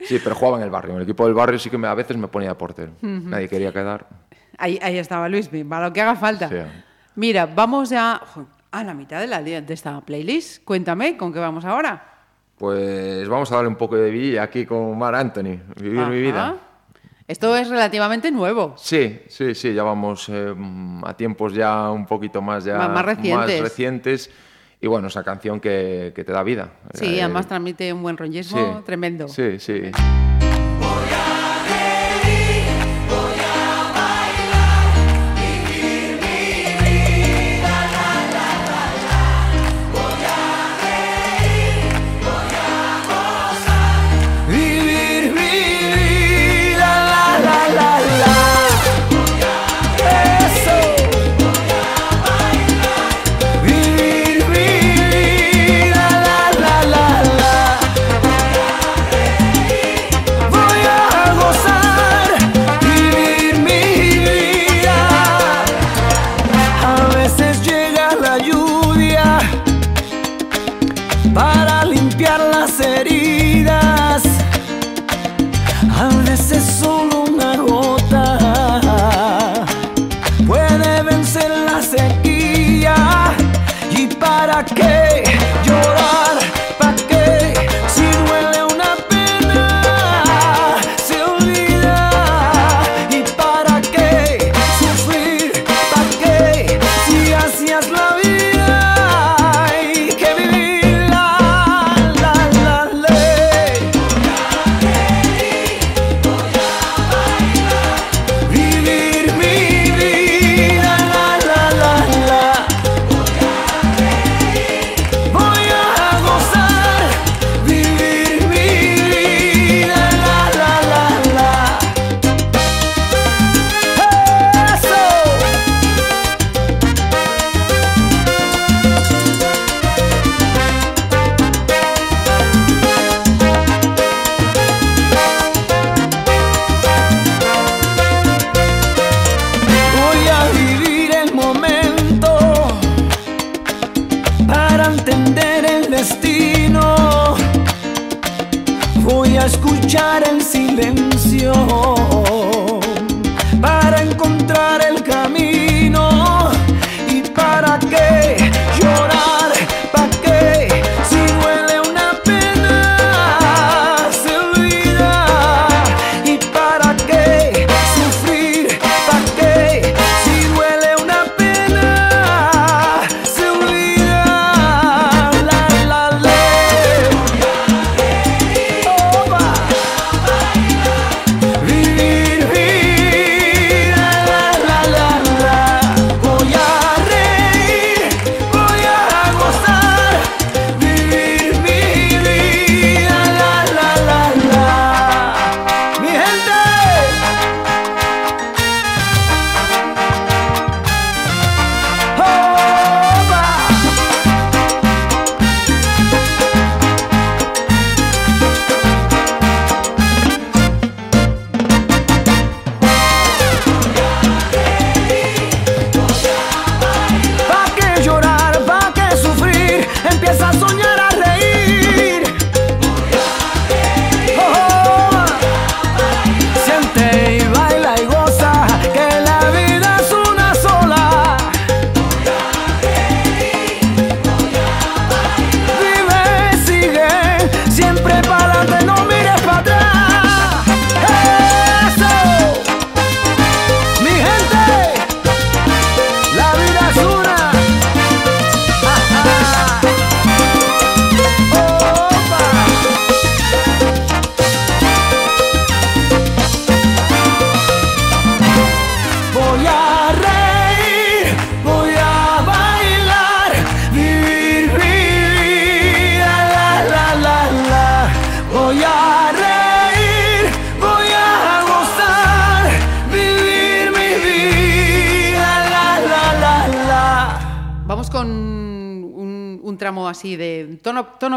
Sí, pero jugaba en el barrio. En el equipo del barrio sí que me- a veces me ponía de portero. Nadie quería quedar. Ahí, ahí estaba Luis, para lo que haga falta. Sí. Mira, vamos ya a la mitad de, la, de esta playlist. Cuéntame, ¿con qué vamos ahora? Pues vamos a darle un poco de vidilla aquí con Mar Anthony, vivir mi vida. Esto es relativamente nuevo. Sí, sí, sí, ya vamos eh, a tiempos ya un poquito más, ya Más- más recientes. recientes. Y bueno, esa canción que, que te da vida. Sí, Eh, además transmite un buen rollismo sí, tremendo. Sí, sí.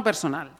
Personal.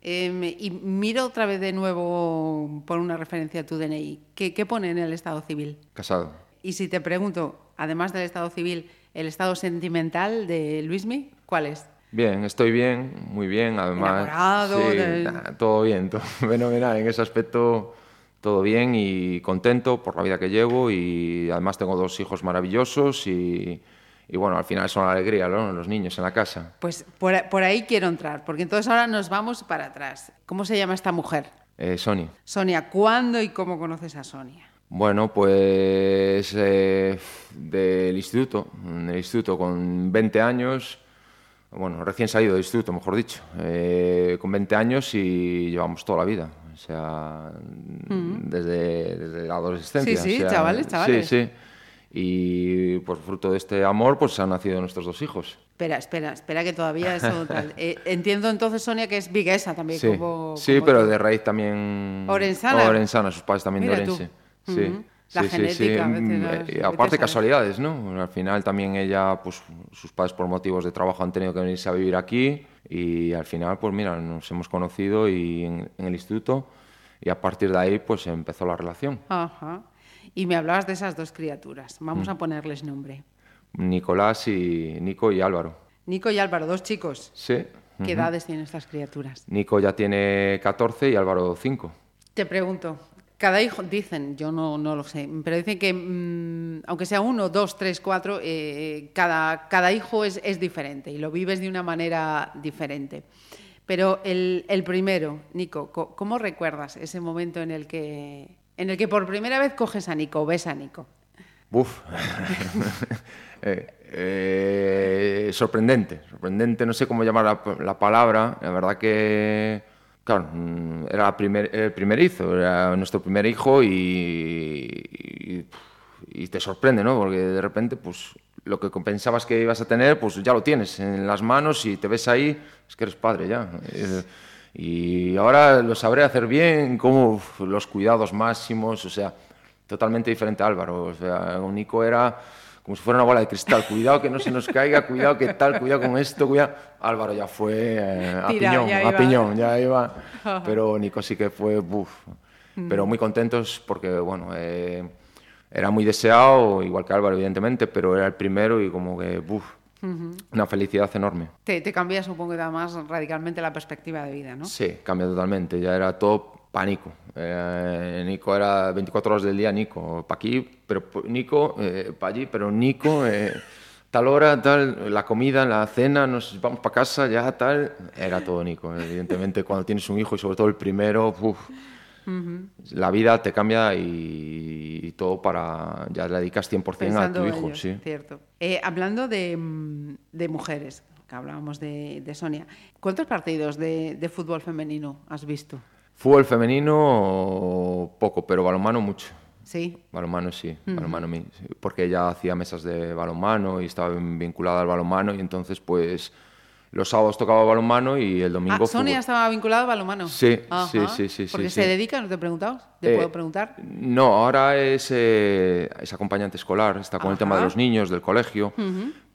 Eh, y miro otra vez de nuevo por una referencia a tu DNI. ¿Qué, qué pone en el estado civil? Casado. Y si te pregunto, además del estado civil, el estado sentimental de Luismi, ¿cuál es? Bien, estoy bien, muy bien, además. Enamorado, sí, de- nah, todo bien, todo fenomenal. En ese aspecto, todo bien y contento por la vida que llevo y además tengo dos hijos maravillosos y, y bueno, al final son la alegría, ¿no? Los niños en la casa. Pues por, por ahí quiero entrar, porque entonces ahora nos vamos para atrás. ¿Cómo se llama esta mujer? Eh, Sony. Sonia, ¿cuándo y cómo conoces a Sonia? Bueno, pues eh, del instituto, en el instituto con 20 años, bueno, recién salido del instituto, mejor dicho, eh, con 20 años y llevamos toda la vida, o sea, desde, desde la adolescencia. Sí, sí, o sea, chavales, chavales. Sí, sí. Y pues fruto de este amor, pues han nacido nuestros dos hijos. Espera, espera, espera que todavía eso tal. Eh, entiendo entonces, Sonia, que es viguesa también. Sí, como, sí como pero tú. de raíz también... Orensana. Orensana, sus padres también Mira de tú. Orense. Sí. Ujú. La sí, sí, genética, sí. a veces, Mm, eh, a aparte saber. casualidades, ¿no? Al final también ella, pues sus padres por motivos de trabajo han tenido que venirse a vivir aquí y al final, pues mira, nos hemos conocido y en, en el instituto y a partir de ahí, pues empezó la relación. Ajá. Y me hablabas de esas dos criaturas. Vamos Mm. a ponerles nombre. Nicolás y Nico y Álvaro. Nico y Álvaro, dos chicos. Sí. ¿Qué edades tienen estas criaturas? Nico ya tiene 14 y Álvaro 5. Te pregunto, cada hijo, dicen, yo no, no lo sé, pero dicen que mm, aunque sea uno, dos, tres, cuatro, eh, cada, cada hijo es, es diferente y lo vives de una manera diferente. Pero el, el primero, Nico, co- ¿cómo recuerdas ese momento en el, que, en el que por primera vez coges a Nico, ves a Nico? Buf. Eh, eh, sorprendente, sorprendente, no sé cómo llamar la, la palabra. La verdad que, claro, mm, era la primer, el primerizo, era nuestro primer hijo y, y, te sorprende, ¿no? Porque de repente, pues, lo que pensabas que ibas a tener, pues ya lo tienes en las manos y te ves ahí, es que eres padre ya. Y ahora lo sabré hacer bien, como los cuidados máximos, o sea, totalmente diferente a Álvaro. O sea, con Nico era como si fuera una bola de cristal. Cuidado que no se nos caiga, cuidado que tal, cuidado con esto, cuidado. Álvaro ya fue eh, a Tira, piñón, ya a iba. piñón, ya iba. Pero Nico sí que fue, buf. Pero muy contentos porque, bueno, eh, era muy deseado, igual que Álvaro, evidentemente, pero era el primero y como que, buf, una felicidad enorme. Te, te cambia, supongo que además radicalmente la perspectiva de vida, ¿no? Sí, cambia totalmente. Ya era todo para Nico. Eh, Nico era 24 horas del día Nico. Para aquí, pero p- Nico, para allí, pero Nico, eh, tal hora, tal, la comida, la cena, nos vamos para casa, ya tal. Era todo Nico. Evidentemente, cuando tienes un hijo y sobre todo el primero, uf, la vida te cambia y, y todo para. Ya le dedicas 100% a Pensando tu en hijo. ellos, sí. Cierto. Eh, hablando de, mm, de mujeres, que hablábamos de, de Sonia, ¿cuántos partidos de, de fútbol femenino has visto? Fútbol femenino, poco, pero balonmano mucho. Sí. Balonmano sí, balonmano mi- sí, porque ella hacía mesas de balonmano y estaba vin- vinculada al balonmano y entonces pues los sábados tocaba balonmano y el domingo Ah, Sonia fútbol. estaba vinculada al balonmano. Sí, Ajá. sí, sí, sí, ¿Porque sí, se sí. dedica? ¿No te he preguntado? ¿Te Eh, puedo preguntar? No, ahora es, eh, es acompañante escolar, está con el tema de los niños, del colegio,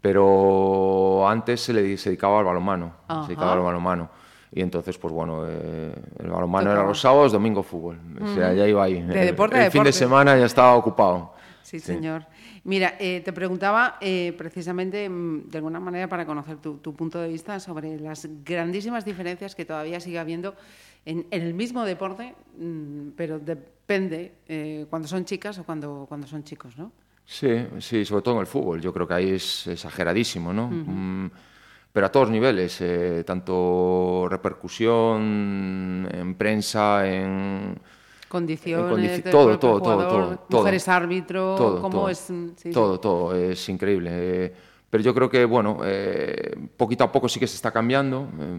pero antes se, le, se dedicaba al balonmano, Ajá. se dedicaba al balonmano. Y entonces, pues bueno, eh, el balonmano era los sábados, domingo fútbol. O sea, ya iba ahí. De El- deporte el a fin de semana ya estaba ocupado. Sí, señor. Mira, eh, te preguntaba eh, precisamente, mm, de alguna manera, para conocer tu, tu punto de vista sobre las grandísimas diferencias que todavía sigue habiendo en, en el mismo deporte, mm, pero depende eh, cuando son chicas o cuando, cuando son chicos, ¿no? Sí, sí, sobre todo en el fútbol. Yo creo que ahí es exageradísimo, ¿no? Mm, pero a todos niveles, eh, tanto repercusión en prensa, en Condiciones, condici- del todo, todo, todo, jugador, todo, todo. mujeres árbitro, todo, cómo todo, es... sí, sí. todo, todo, es increíble. eh, pero yo creo que, bueno, eh, poquito a poco sí que se está cambiando, eh,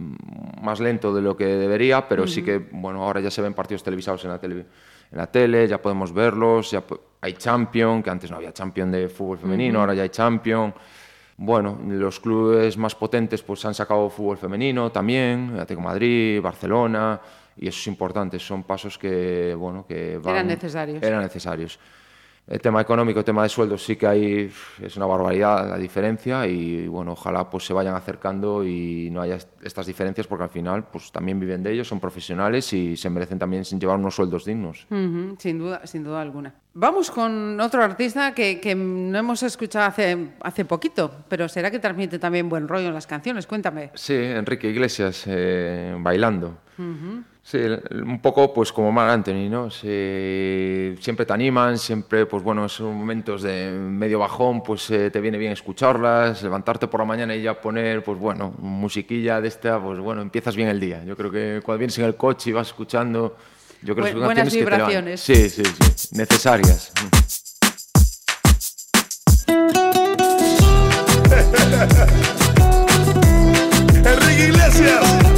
más lento de lo que debería, pero sí que, bueno, ahora ya se ven partidos televisados en la, tele, en la tele, ya podemos verlos, ya po- hay Champion, que antes no había Champion de fútbol femenino, ahora ya hay Champion. Bueno, los clubes más potentes pues han sacado fútbol femenino también, Atlético de Madrid, Barcelona, y eso es importante, son pasos que, bueno, que van- Eran necesarios. Eran necesarios. El tema económico, el tema de sueldos sí que hay, es una barbaridad la diferencia y bueno, ojalá pues se vayan acercando y no haya est- estas diferencias porque al final pues también viven de ellos, son profesionales y se merecen también llevar unos sueldos dignos. Ujú, sin duda, sin duda alguna. Vamos con otro artista que, que no hemos escuchado hace, hace poquito, pero será que transmite también buen rollo en las canciones. Cuéntame. Sí, Enrique Iglesias, eh, bailando. Sí, un poco pues como Marc Anthony, ¿no? Siempre te animan, siempre, pues bueno, esos momentos de medio bajón, pues eh, te viene bien escucharlas, levantarte por la mañana y ya poner, pues bueno, musiquilla de esta, pues bueno, empiezas bien el día. Yo creo que cuando vienes en el coche y vas escuchando, yo creo que son buenas canciones que te vibraciones. Sí, sí, sí, necesarias. Enrique Iglesias.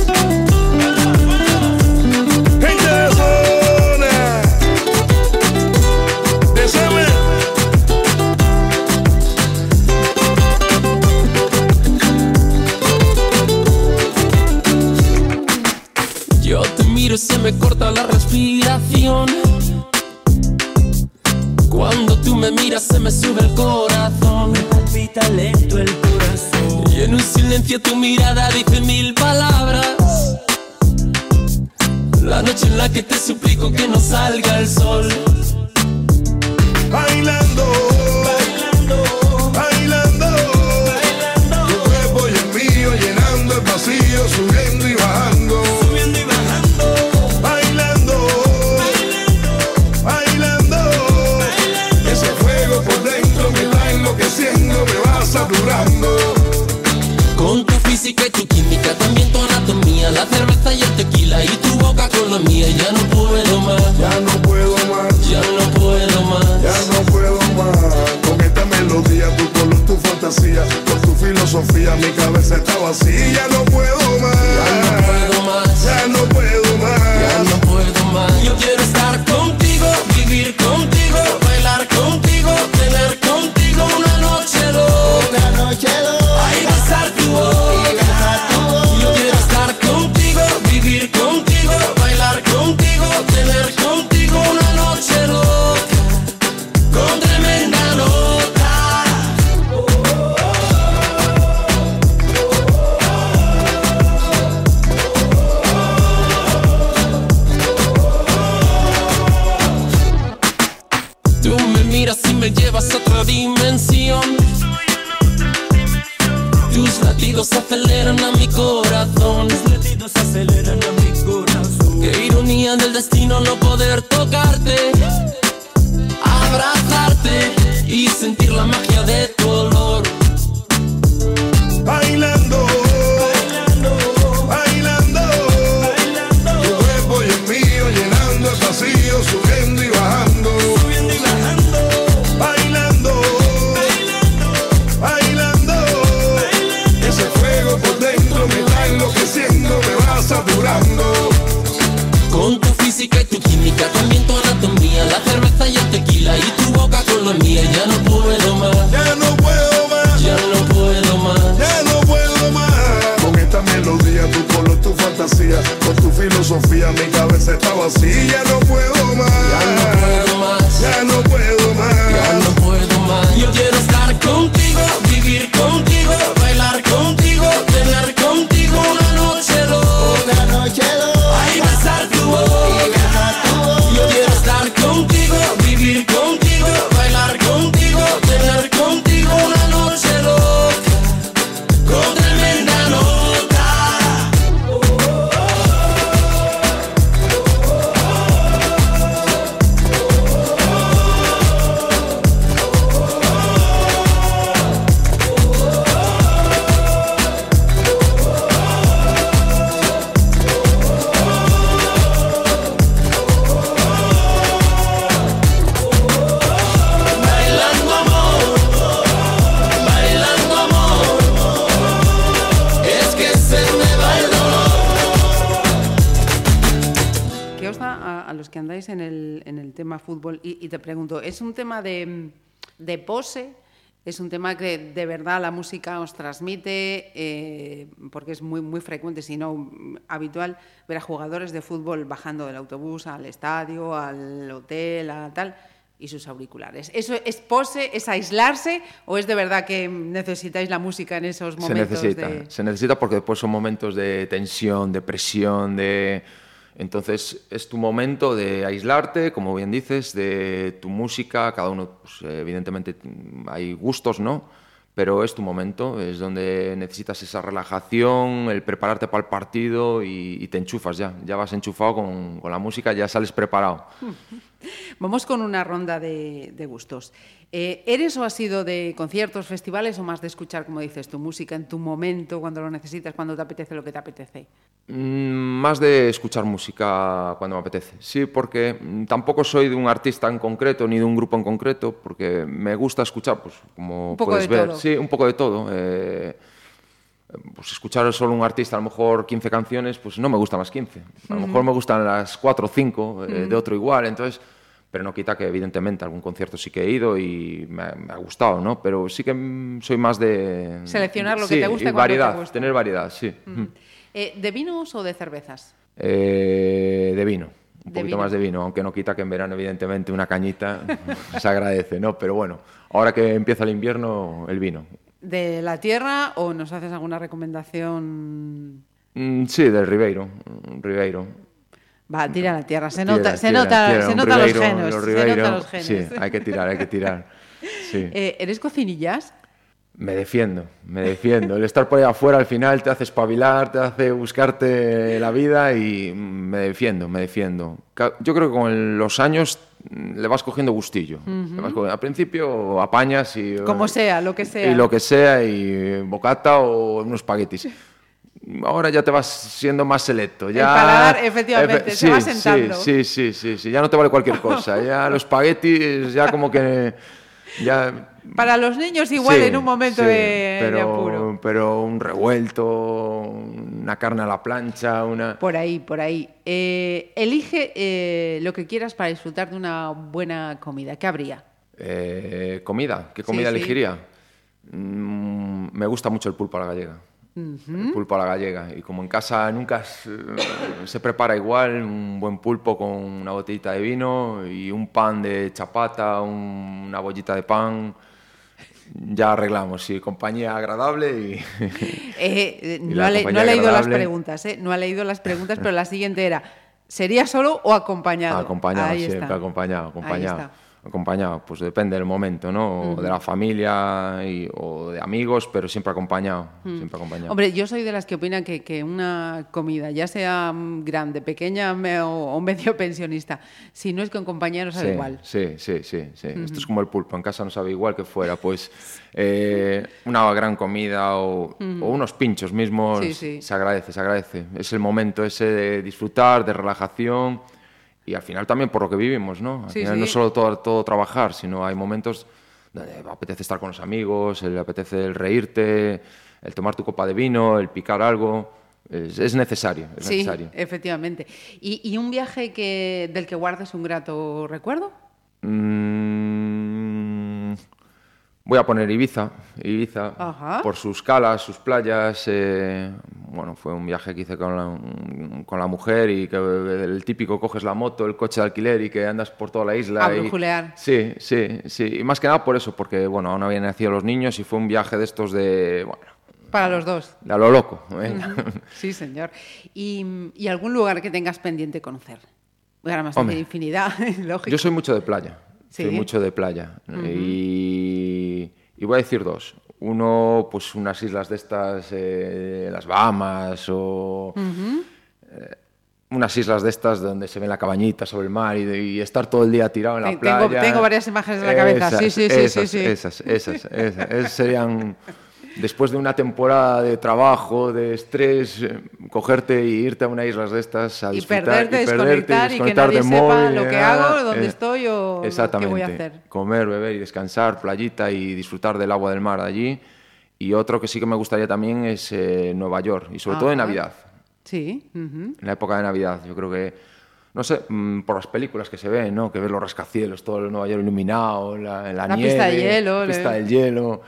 Se me corta la respiración. Cuando tú me miras se me sube el corazón. Me palpita lento el corazón. Y en un silencio tu mirada dice mil palabras. La noche en la que te suplico que no salga el sol. Bailando. Con tu física y tu química, también tu anatomía, la cerveza y el tequila y tu boca con la mía. Ya no puedo más, Ya no puedo más. ya no puedo más. Ya no puedo más con esta melodía, tu color, tu fantasía, con tu filosofía, mi cabeza está vacía. Ya no puedo más. dimensión. Tus latidos aceleran a mi corazón. Tema de, de pose? ¿Es un tema que de verdad la música os transmite? Eh, porque es muy, muy frecuente, si no habitual, ver a jugadores de fútbol bajando del autobús al estadio, al hotel, a tal, y sus auriculares. ¿Eso es pose, es aislarse o es de verdad que necesitáis la música en esos Se momentos necesita, de... se necesita porque después son momentos de tensión, de presión, de... Entonces es tu momento de aislarte, como bien dices, de tu música, cada uno, pues, evidentemente hay gustos, ¿no? Pero es tu momento, es donde necesitas esa relajación, el prepararte para el partido y, y te enchufas ya, ya vas enchufado con, con la música, ya sales preparado. Vamos con una ronda de, de gustos. Eh, ¿Eres o has sido de conciertos, festivales o más de escuchar, como dices, tu música en tu momento, cuando lo necesitas, cuando te apetece lo que te apetece? Mm, Más de escuchar música cuando me apetece. Sí, porque mm, tampoco soy de un artista en concreto ni de un grupo en concreto, porque me gusta escuchar, pues como Un poco puedes de ver, todo. sí, un poco de todo. eh, pues escuchar solo un artista, a lo mejor 15 canciones, pues no me gustan las 15. A lo mejor me gustan las 4 o 5 de otro igual, entonces, pero no quita que evidentemente algún concierto sí que he ido y me, ha- me ha gustado, ¿no? Pero sí que soy más de... Seleccionar lo que te gusta y te gusta. tener variedad, sí. Eh, ¿De vinos o de cervezas? Eh, de vino. Un De poquito vino. más de vino, aunque no quita que en verano, evidentemente, una cañita se agradece, ¿no? Pero bueno, ahora que empieza el invierno, el vino. ¿De la tierra o nos haces alguna recomendación? Mm, sí, del Ribeiro. Ribeiro. Va, tira la tierra. Se Tira, nota, se nota, tira, se nota los genes. los se nota los genes. Sí, hay que tirar, hay que tirar. Sí. Eh, ¿Eres cocinillas? Me defiendo, me defiendo. El estar por ahí afuera al final te hace espabilar, te hace buscarte la vida y me defiendo, me defiendo. Yo creo que con los años le vas cogiendo gustillo. Le vas cogiendo- Al principio apañas y... Como sea, lo que sea. Y lo que sea, y bocata o unos espaguetis. Ahora ya te vas siendo más selecto. Ya, paladar, efectivamente, se sí, va sentando. Sí, sí, sí, sí, ya no te vale cualquier cosa. Ya los espaguetis, ya como que... Ya, Para los niños igual Sí, en un momento sí, de, de pero, apuro. Pero un revuelto, una carne a la plancha, una... Por ahí, por ahí. Eh, elige eh, lo que quieras para disfrutar de una buena comida. ¿Qué habría? Eh, comida, ¿qué comida elegiría? Mm, me gusta mucho el pulpo a la gallega. El pulpo a la gallega. Y como en casa nunca se, se prepara igual, un buen pulpo con una botellita de vino y un pan de chapata, un- una bollita de pan, ya arreglamos. Sí, compañía agradable y... Eh, eh, Y no, ha le- compañía no ha leído las preguntas, ¿eh? No ha leído las preguntas, pero la siguiente era, ¿sería solo o acompañado? Acompañado, Ahí siempre está. acompañado, acompañado. Ahí está. Acompañado, pues depende del momento, ¿no? O de la familia y- o de amigos, pero siempre acompañado, siempre acompañado. Hombre, yo soy de las que opinan que, que una comida, ya sea mm, grande, pequeña me- o, medio pensionista, si no es con compañeros, sabe Sí, igual. Sí, sí, sí, sí. Esto es como el pulpo, en casa no sabe igual que fuera. Pues eh, una gran comida o, o unos pinchos mismos Sí, sí. se agradece, se agradece. Es el momento ese de disfrutar, de relajación y al final también por lo que vivimos, ¿no? Al Sí, final sí. no solo todo, todo trabajar, sino hay momentos donde apetece estar con los amigos, le apetece el reírte, el tomar tu copa de vino, el picar algo. Es, es necesario, es Sí, necesario. efectivamente. ¿Y, y un viaje que, del que guardes un grato recuerdo? Mm, voy a poner Ibiza, Ibiza, Ajá. por sus calas, sus playas. eh, bueno, fue un viaje que hice con la, con la mujer y que el típico coges la moto, el coche de alquiler y que andas por toda la isla. A y-. Sí, sí, sí. Y más que nada por eso, porque bueno, aún habían nacido los niños y fue un viaje de estos de, bueno, Para los dos. de a lo loco. ¿eh? Sí, señor. ¿Y, y algún lugar que tengas pendiente conocer? Además, Hombre. hay infinidad, lógico. Yo soy mucho de playa. Sí. Soy mucho de playa. y, y voy a decir dos. Uno, pues unas islas de estas, eh, las Bahamas o eh, unas islas de estas donde se ve la cabañita sobre el mar y, de- y estar todo el día tirado en la tengo- playa. tengo varias imágenes en la cabeza. Sí, sí, sí, sí, esas, sí. Esas, esas, esas, esas serían... Después de una temporada de trabajo, de estrés, eh, cogerte y irte a una isla de estas a Y disfrutar perderte, y desconectar y que desconectar nadie del sepa móvil, lo que hago, dónde Eh, estoy o qué Exactamente. voy a hacer. Comer, beber y descansar, playita y disfrutar del agua del mar allí. Y otro que sí que me gustaría también es eh, Nueva York, y sobre todo en. Navidad, Sí. en la época de Navidad. Yo creo que, no sé, mm, por las películas que se ven, ¿no? Que ves los rascacielos, todo el Nueva York iluminado, la, la, La nieve, pista de hielo, la pista le- del hielo,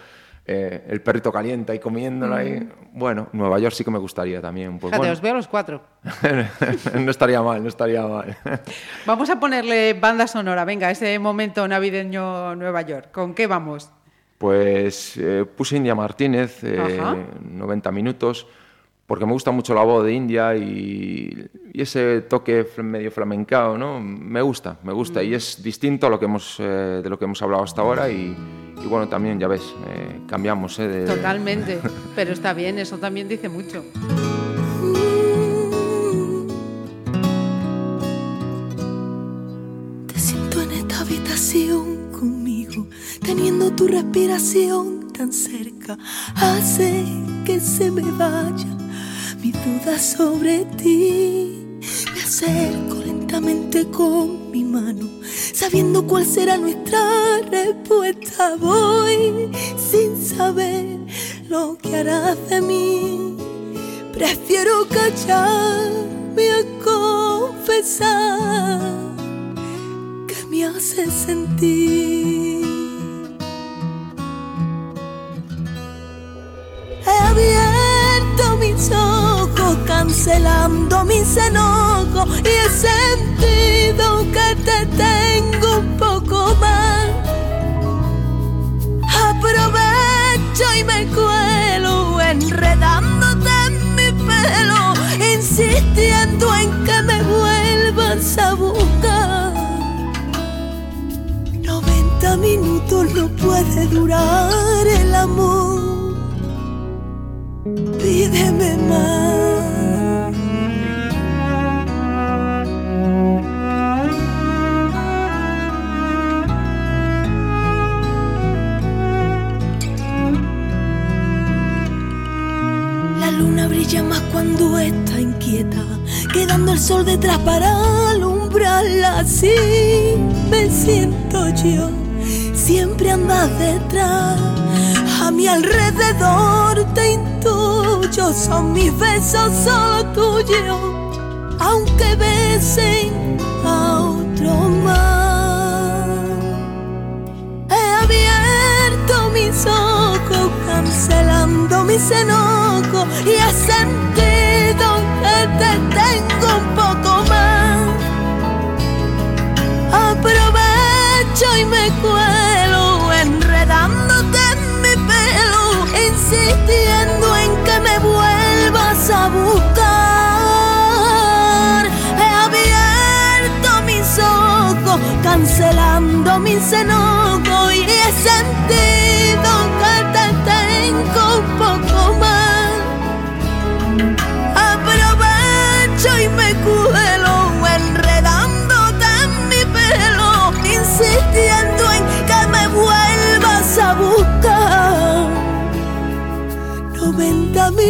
eh, el perrito caliente ahí comiéndolo ahí. Bueno, Nueva York sí que me gustaría también. Pues Fíjate, bueno, os veo a los cuatro. no estaría mal, no estaría mal. Vamos a ponerle banda sonora. Venga, ese momento navideño Nueva York. ¿Con qué vamos? Pues eh, puse India Martínez, eh, Ajá. 90 minutos, porque me gusta mucho la voz de India y, y ese toque medio flamencao, ¿no? Me gusta, me gusta y es distinto a lo que hemos, eh, de lo que hemos hablado hasta ahora y, y bueno, también, ya ves, eh, cambiamos, ¿eh? de- Totalmente. Pero está bien, eso también dice mucho. Te siento en esta habitación conmigo, teniendo tu respiración tan cerca, hace que se me vaya mi duda sobre ti. Me acerco con mi mano, sabiendo cuál será nuestra respuesta. Voy sin saber lo que harás de mí. Prefiero callarme a confesar que me hace sentir. Ojos, cancelando mis enojos, y he sentido que te tengo un poco más. Aprovecho y me cuelo, enredándote en mi pelo, insistiendo en que me vuelvas a buscar. 90 minutos no puede durar el amor. Pídeme más. Más cuando está inquieta, quedando el sol detrás para alumbrarla. Así me siento yo, siempre andas detrás. A mi alrededor te intuyo, son mis besos solo tuyos, aunque besen a otro más. He abierto mis ojos, cancelando mis y he sentido que te tengo un poco más. Aprovecho y me cuelo, enredándote en mi pelo, insistiendo en que me vuelvas a buscar. He abierto mis ojos, cancelando mis enojos y he sentido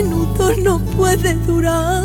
minutos no puede durar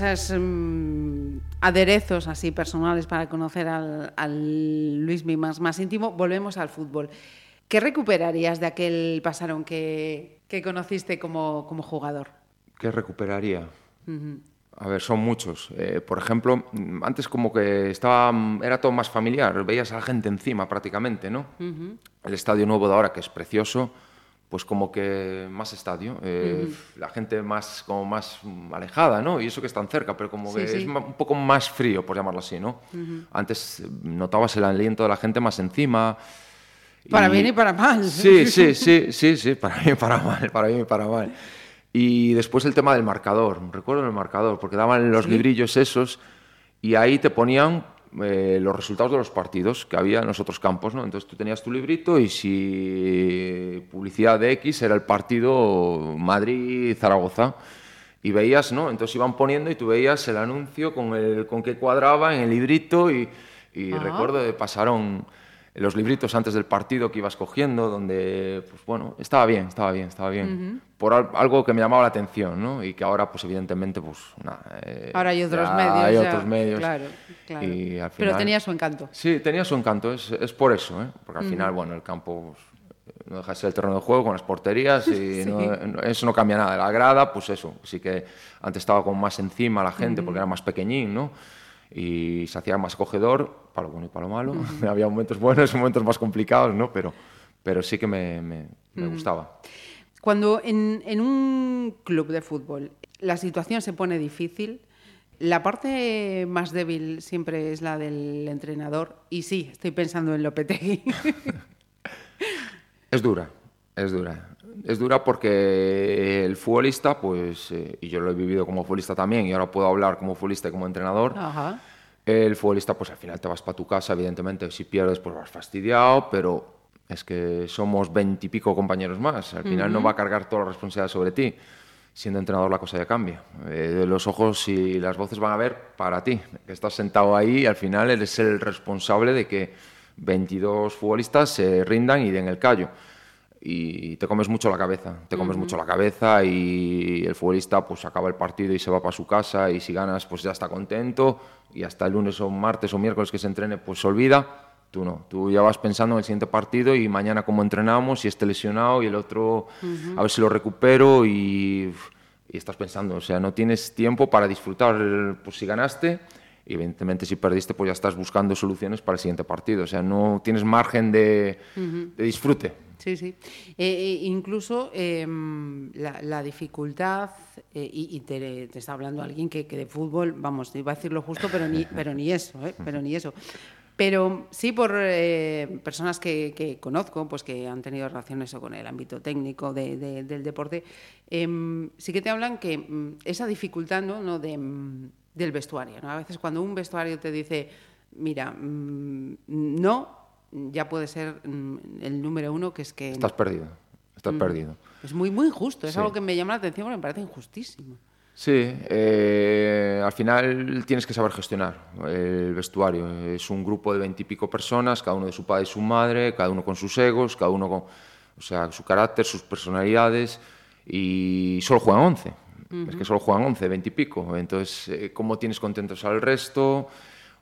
esos mm, aderezos así personales para conocer al, al Luismi más, más íntimo, volvemos al fútbol. ¿Qué recuperarías de aquel pasarón que, que conociste como, como jugador? ¿Qué recuperaría? A ver, son muchos. Eh, por ejemplo, mm, antes como que estaba, mm, era todo más familiar, veías a la gente encima prácticamente, ¿no? El estadio nuevo de ahora, que es precioso, pues como que más estadio, eh, la gente más como más alejada, ¿no? Y eso que están cerca, pero como Sí, que sí. es un poco más frío, por llamarlo así, ¿no? Antes eh, notabas el aliento de la gente más encima Para bien y para mal. Sí, sí, sí, sí, sí, para bien y para mal, para bien y para mal. Y después el tema del marcador, recuerdo el marcador, porque daban los librillos esos y ahí te ponían eh, los resultados de los partidos que había en los otros campos, ¿no? Entonces tú tenías tu librito y si publicidad de X era el partido Madrid-Zaragoza y veías, ¿no? Entonces iban poniendo y tú veías el anuncio con, el, con qué cuadraba en el librito y, y recuerdo que pasaron los libritos antes del partido que ibas cogiendo, donde, pues bueno, estaba bien, estaba bien, estaba bien. Por al- algo que me llamaba la atención, ¿no? Y que ahora, pues evidentemente, pues nada. eh, Ahora hay otros ya medios. Hay ya, otros medios. Claro, claro. Y al Pero final- tenía su encanto. Sí, tenía su encanto, es, es por eso, ¿eh? Porque al final, bueno, el campo pues, no deja de ser el terreno de juego con las porterías y no- no- eso no cambia nada. La grada, pues eso, sí que antes estaba como más encima la gente porque era más pequeñín, ¿no? Y se hacía más acogedor, para lo bueno y para lo malo. Había momentos buenos y momentos más complicados, ¿no? Pero, pero sí que me, me- me gustaba. Cuando en, en un club de fútbol la situación se pone difícil, la parte más débil siempre es la del entrenador. Y sí, estoy pensando en Lopetegui. Es dura, es dura. Es dura porque el futbolista, pues, eh, y yo lo he vivido como futbolista también, y ahora puedo hablar como futbolista y como entrenador. Ajá. El futbolista, pues al final te vas para tu casa, evidentemente, si pierdes, pues vas fastidiado, pero es que somos veintipico compañeros más. Al final no va a cargar toda la responsabilidad sobre ti. Siendo entrenador la cosa ya cambia. Eh, los ojos y las voces van a ver para ti. Estás sentado ahí y al final eres el responsable de que 22 futbolistas se rindan y den el callo. Y te comes mucho la cabeza, te comes mucho la cabeza y el futbolista pues acaba el partido y se va para su casa y si ganas pues ya está contento y hasta el lunes o martes o miércoles que se entrene pues se olvida. Tú no, tú ya vas pensando en el siguiente partido y mañana cómo entrenamos, si esté lesionado y el otro a ver si lo recupero y, y estás pensando, o sea, no tienes tiempo para disfrutar, pues si ganaste evidentemente si perdiste pues ya estás buscando soluciones para el siguiente partido, o sea, no tienes margen de, de disfrute. Sí, sí. Eh, eh, incluso em, la, la dificultad, eh, y, y te, te está hablando alguien que, que de fútbol, vamos, iba a decirlo justo, pero ni, pero ni eso, ¿eh? pero ni eso. Pero sí por eh, personas que, que conozco, pues que han tenido relaciones con el ámbito técnico de- de- del deporte, em, sí que te hablan que mm, esa dificultad ¿no? ¿no? de, mm, del vestuario. ¿no? A veces cuando un vestuario te dice, mira, mm, no, ya puede ser mm, el número uno, que es que Estás perdido, estás perdido. es muy, muy injusto. Es Sí. algo que me llama la atención porque me parece injustísimo. Sí, eh, al final tienes que saber gestionar el vestuario. Es un grupo de veintipico personas, cada uno de su padre y su madre, cada uno con sus egos, cada uno con o sea, su carácter, sus personalidades, y solo juegan once. Es que solo juegan once, veintipico. Entonces, eh, ¿cómo tienes contentos al resto?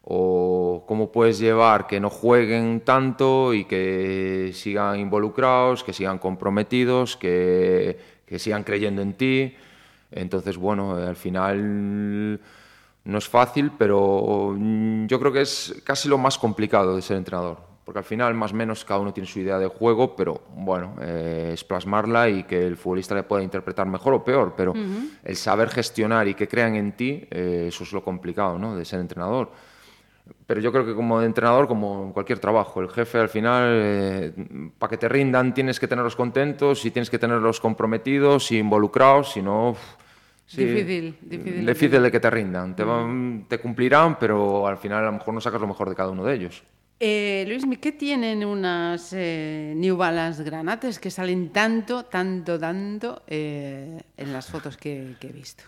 ¿O cómo puedes llevar que no jueguen tanto y que sigan involucrados, que sigan comprometidos, que, que sigan creyendo en ti? Entonces, bueno, eh, al final no es fácil, pero mm, yo creo que es casi lo más complicado de ser entrenador. Porque al final, más o menos, cada uno tiene su idea de juego, pero bueno, eh, es plasmarla y que el futbolista le pueda interpretar mejor o peor. Pero el saber gestionar y que crean en ti, eh, eso es lo complicado ¿no? de ser entrenador. Pero yo creo que como entrenador, como en cualquier trabajo, el jefe al final, para que te rindan tienes que tenerlos contentos y tienes que tenerlos comprometidos y involucrados, si no... sí, Difícil, difícil. Difícil de que te rindan. Te, van- te cumplirán, pero al final a lo mejor no sacas lo mejor de cada uno de ellos. Eh, Luis, ¿qué tienen unas eh, New Balance granates que salen tanto, tanto, tanto eh, en las fotos que, que he visto?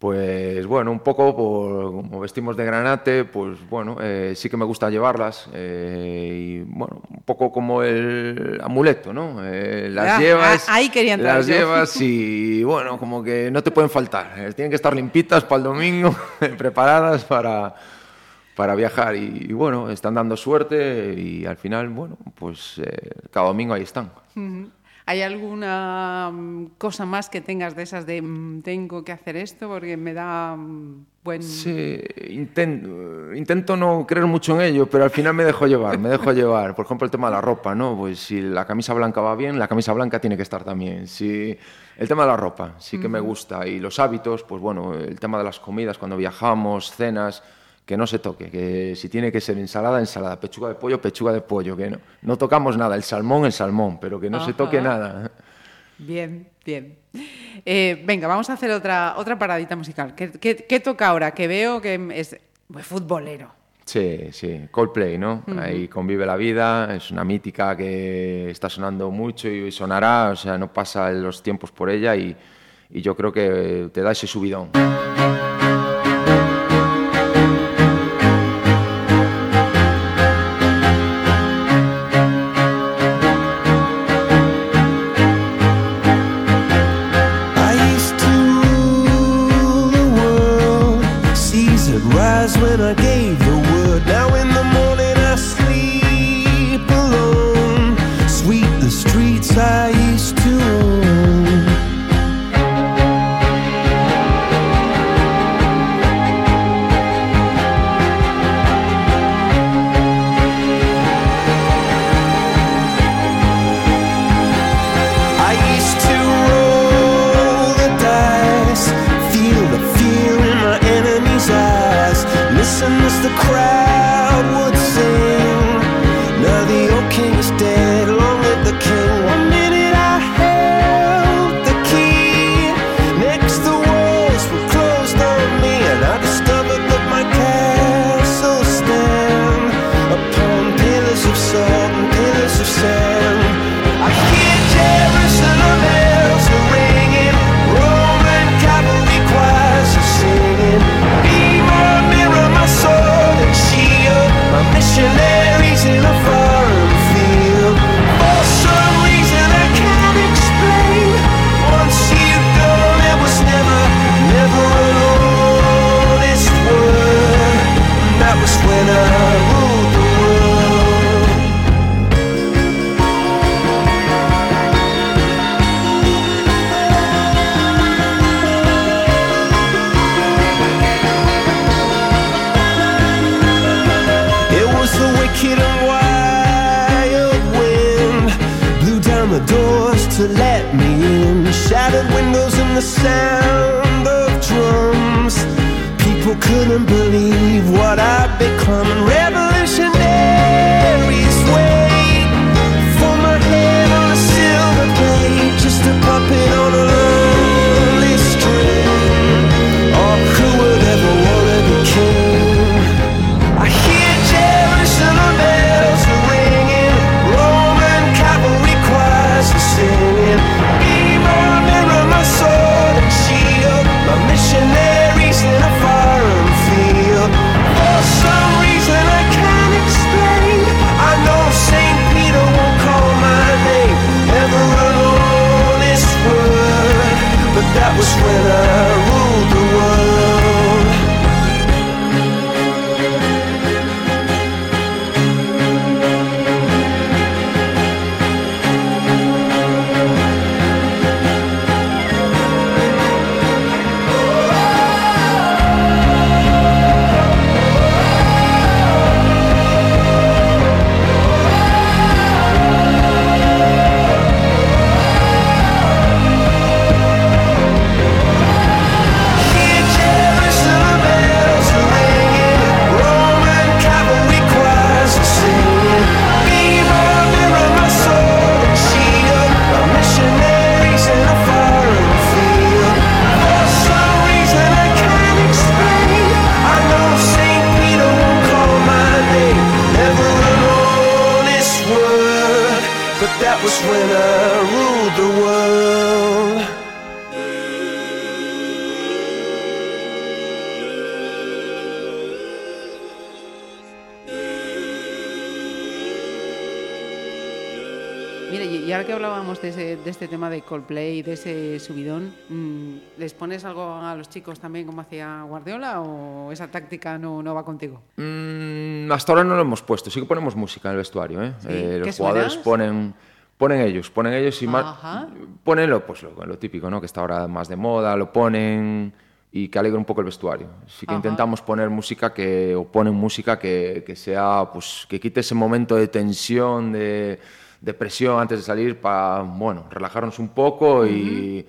Pues bueno, un poco por, como vestimos de granate, pues bueno, eh, sí que me gusta llevarlas. y bueno, un poco como el amuleto, ¿no? Las Ah, llevas. ah, ahí quería entrar Las yo. llevas y bueno, como que no te pueden faltar. tienen que estar limpitas para el domingo, preparadas para, para viajar. Y, y bueno, están dando suerte y al final, bueno, pues eh, cada domingo ahí están. ¿Hay alguna mm, cosa más que tengas de esas de mm, tengo que hacer esto porque me da mm, buen... Sí, intento, intento no creer mucho en ello, pero al final me dejo llevar, me dejo llevar. Por ejemplo, el tema de la ropa, ¿no? Pues si la camisa blanca va bien, la camisa blanca tiene que estar también. Si el tema de la ropa sí que me gusta y los hábitos, pues bueno, el tema de las comidas cuando viajamos, cenas, que no se toque, que si tiene que ser ensalada, ensalada, pechuga de pollo, pechuga de pollo, que no, no tocamos nada, el salmón, el salmón, pero que no se Ajá. toque nada. Bien, bien. Eh, venga, vamos a hacer otra, otra paradita musical. ¿Qué, qué- qué toca ahora? Que veo que es pues, futbolero. Sí, sí, Coldplay, ¿no? Ahí convive la vida, es una mítica que está sonando mucho y sonará, o sea, no pasa los tiempos por ella y, y yo creo que te da ese subidón. The doors to let me in. Shattered windows and the sound of drums. People couldn't believe what I'd become. Revolutionaries wait for my head on a silver plate, just a puppet on a de Coldplay, de ese subidón, mm, ¿les pones algo a los chicos también como hacía Guardiola o esa táctica no, no va contigo? Mm, hasta ahora no lo hemos puesto, sí que ponemos música en el vestuario. ¿eh? Sí, Eh, ¿qué los jugadores ponen, ponen ellos, ponen ellos y más, ponen lo, pues, lo, lo típico, ¿no? que está ahora más de moda, lo ponen y que alegra un poco el vestuario. Sí que Ajá. intentamos poner música que, o ponen música que, que sea, pues, que quite ese momento de tensión, de, de presión antes de salir para, bueno, relajarnos un poco y,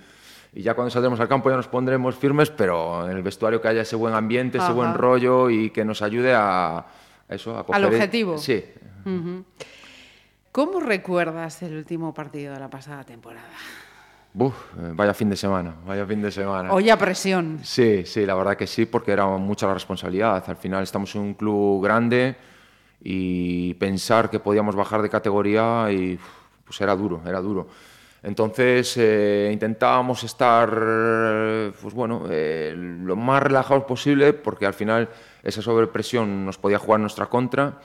y ya cuando saldremos al campo ya nos pondremos firmes, pero en el vestuario que haya ese buen ambiente, ese buen rollo y que nos ayude a, a eso, a Al coger- objetivo. Sí. ¿Cómo recuerdas el último partido de la pasada temporada? Buf, eh, vaya fin de semana, vaya fin de semana. Olla presión. Sí, sí, la verdad que sí, porque era mucha la responsabilidad. Al final estamos en un club grande y pensar que podíamos bajar de categoría y pues era duro, era duro. Entonces eh, intentábamos estar, pues bueno, eh, lo más relajados posible porque al final esa sobrepresión nos podía jugar nuestra contra,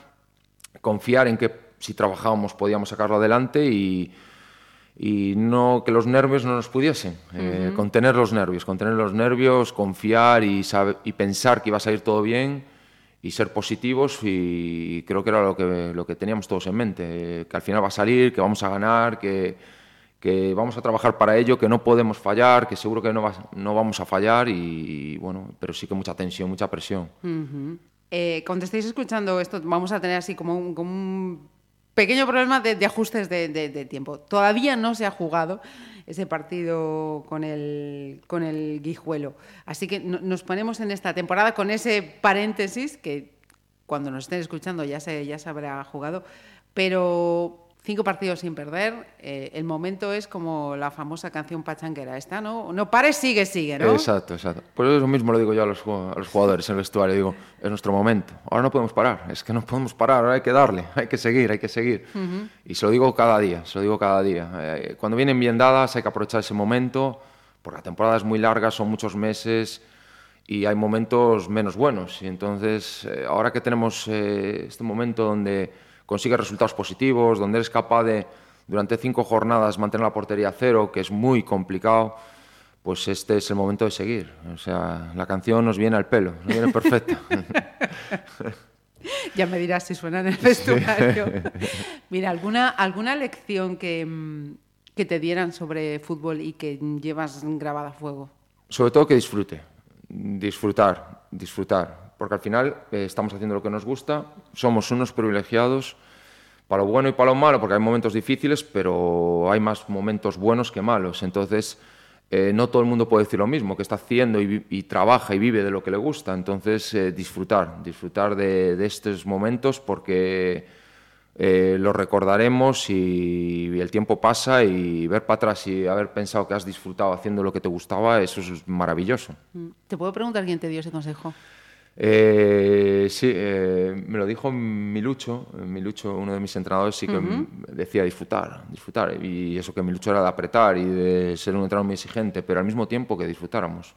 confiar en que si trabajábamos podíamos sacarlo adelante y, y no que los nervios no nos pudiesen. Eh. Contener los nervios, contener los nervios, confiar y, y pensar que iba a salir todo bien y ser positivos y creo que era lo que, lo que teníamos todos en mente, que al final va a salir, que vamos a ganar, que, que vamos a trabajar para ello, que no podemos fallar, que seguro que no, va- no vamos a fallar y, bueno, pero sí que mucha tensión, mucha presión. Ujú. Eh, cuando estéis escuchando esto, vamos a tener así como un, como un pequeño problema de, de ajustes de, de- de tiempo. Todavía no se ha jugado ese partido con el, con el Guijuelo. Así que no- nos ponemos en esta temporada con ese paréntesis que cuando nos estén escuchando ya se, ya se habrá jugado. Pero cinco partidos sin perder, eh, el momento es como la famosa canción pachanguera esta, ¿no? No pares, sigue, sigue, ¿no? Exacto, exacto. Pues eso mismo lo digo yo a los, a los jugadores en el vestuario. Digo, es nuestro momento. Ahora no podemos parar. Es que no podemos parar. Ahora hay que darle. Hay que seguir, hay que seguir. Ujú. Y se lo digo cada día. Se lo digo cada día. Eh, cuando vienen bien dadas hay que aprovechar ese momento. Porque la temporada es muy larga, son muchos meses y hay momentos menos buenos. Y entonces, eh, ahora que tenemos eh, este momento donde consigues resultados positivos, donde eres capaz de, durante cinco jornadas, mantener la portería a cero, que es muy complicado, pues este es el momento de seguir. O sea, la canción nos viene al pelo, nos viene perfecta. Ya me dirás si suena en el vestuario. Mira, ¿alguna, alguna lección que, mm, que te dieran sobre fútbol y que llevas grabada a fuego? Sobre todo que disfrute, disfrutar, disfrutar, porque al final eh, estamos haciendo lo que nos gusta, somos unos privilegiados para lo bueno y para lo malo, porque hay momentos difíciles, pero hay más momentos buenos que malos. Entonces, eh, no todo el mundo puede decir lo mismo, que está haciendo y, trabaja y vive de lo que le gusta. Entonces, eh, disfrutar, disfrutar de, estos momentos porque eh, lo recordaremos y, y el tiempo pasa y ver para atrás y haber pensado que has disfrutado haciendo lo que te gustaba, eso es maravilloso. Mm, ¿Te puedo preguntar quién te dio ese consejo? Eh, sí, eh, me lo dijo Milucho, Milucho, uno de mis entrenadores, sí que decía disfrutar, disfrutar. Y eso que Milucho era de apretar y de ser un entrenador muy exigente, pero al mismo tiempo que disfrutáramos.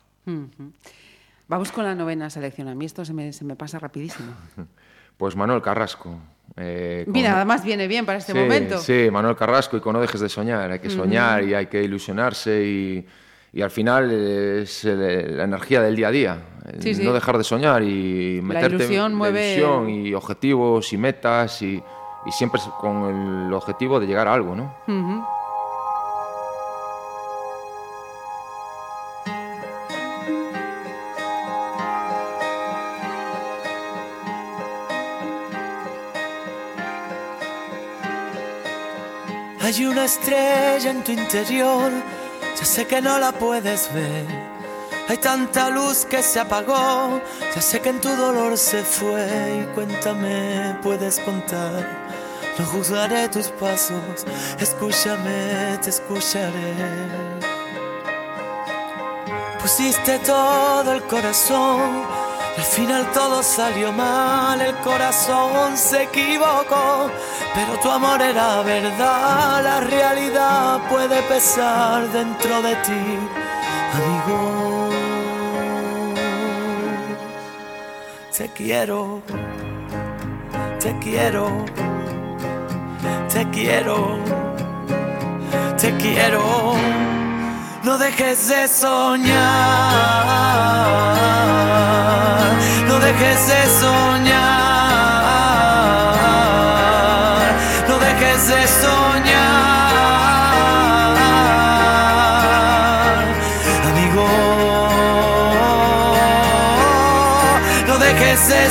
Vamos con la novena selección. A mí esto se me, se me pasa rapidísimo. Pues Manuel Carrasco. eh, con- Mira, además viene bien para este Sí, momento. Sí, Manuel Carrasco, y con no dejes de soñar. Hay que soñar y hay que ilusionarse y, y al final es el- la energía del día a día. El Sí, sí. No dejar de soñar y La meterte ilusión la mueve- ilusión y objetivos y metas y, y siempre con el objetivo de llegar a algo, ¿no? Hay una estrella en tu interior, ya sé que no la puedes ver. Hay tanta luz que se apagó, ya sé que en tu dolor se fue. Y cuéntame, puedes contar. No juzgaré tus pasos, escúchame, te escucharé. Pusiste todo el corazón, al final todo salió mal, el corazón se equivocó, pero tu amor era verdad, la realidad puede pesar dentro de ti, quiero, te quiero, te quiero, te quiero. No dejes de soñar, no dejes de soñar,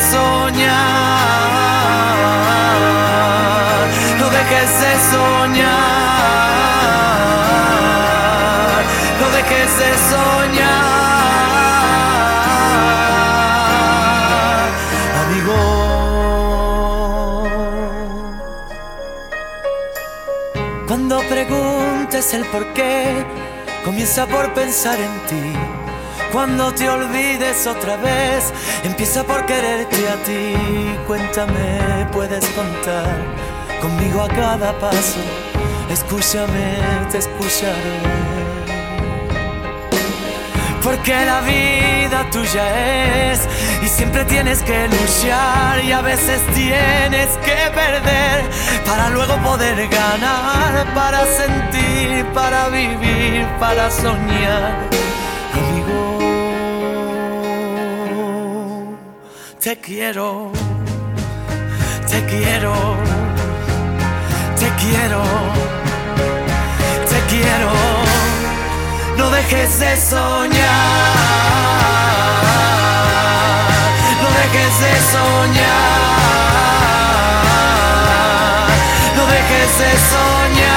soñar, no dejes de soñar, no dejes de soñar, amigo. Cuando preguntes el por qué, comienza por pensar en ti. Cuando te olvides otra vez, empieza por quererte a ti. Cuéntame, puedes contar conmigo a cada paso. Escúchame, te escucharé. Porque la vida tuya es y siempre tienes que luchar y a veces tienes que perder para luego poder ganar, para sentir, para vivir, para soñar. Te quiero, te quiero, te quiero, te quiero. No dejes de soñar, no dejes de soñar, no dejes de soñar,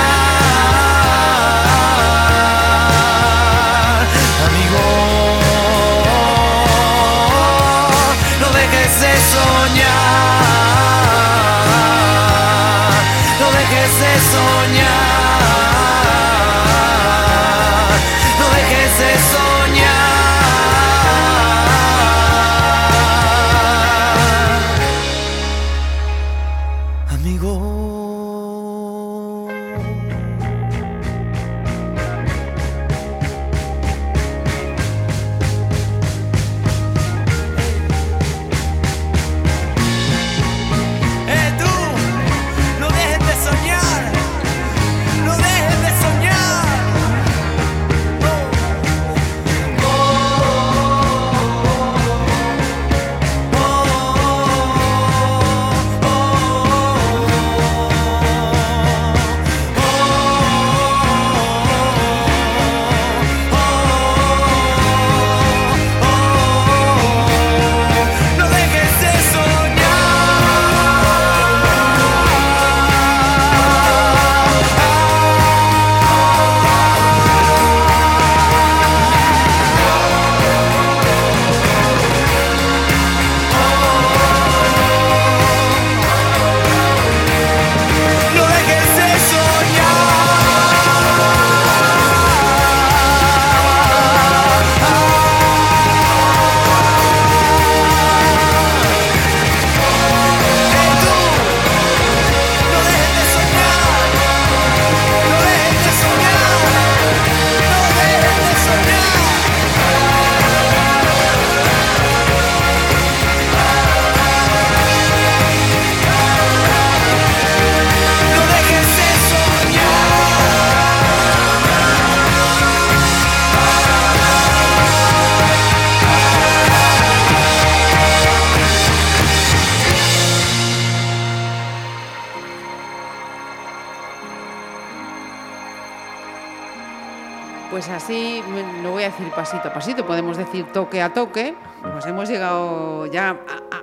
decir toque a toque, pues hemos llegado ya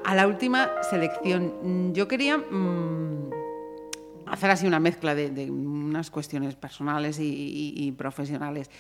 a, a- la última selección. Mm, Yo quería mm, hacer así una mezcla de, de unas cuestiones personales y, y- y profesionales.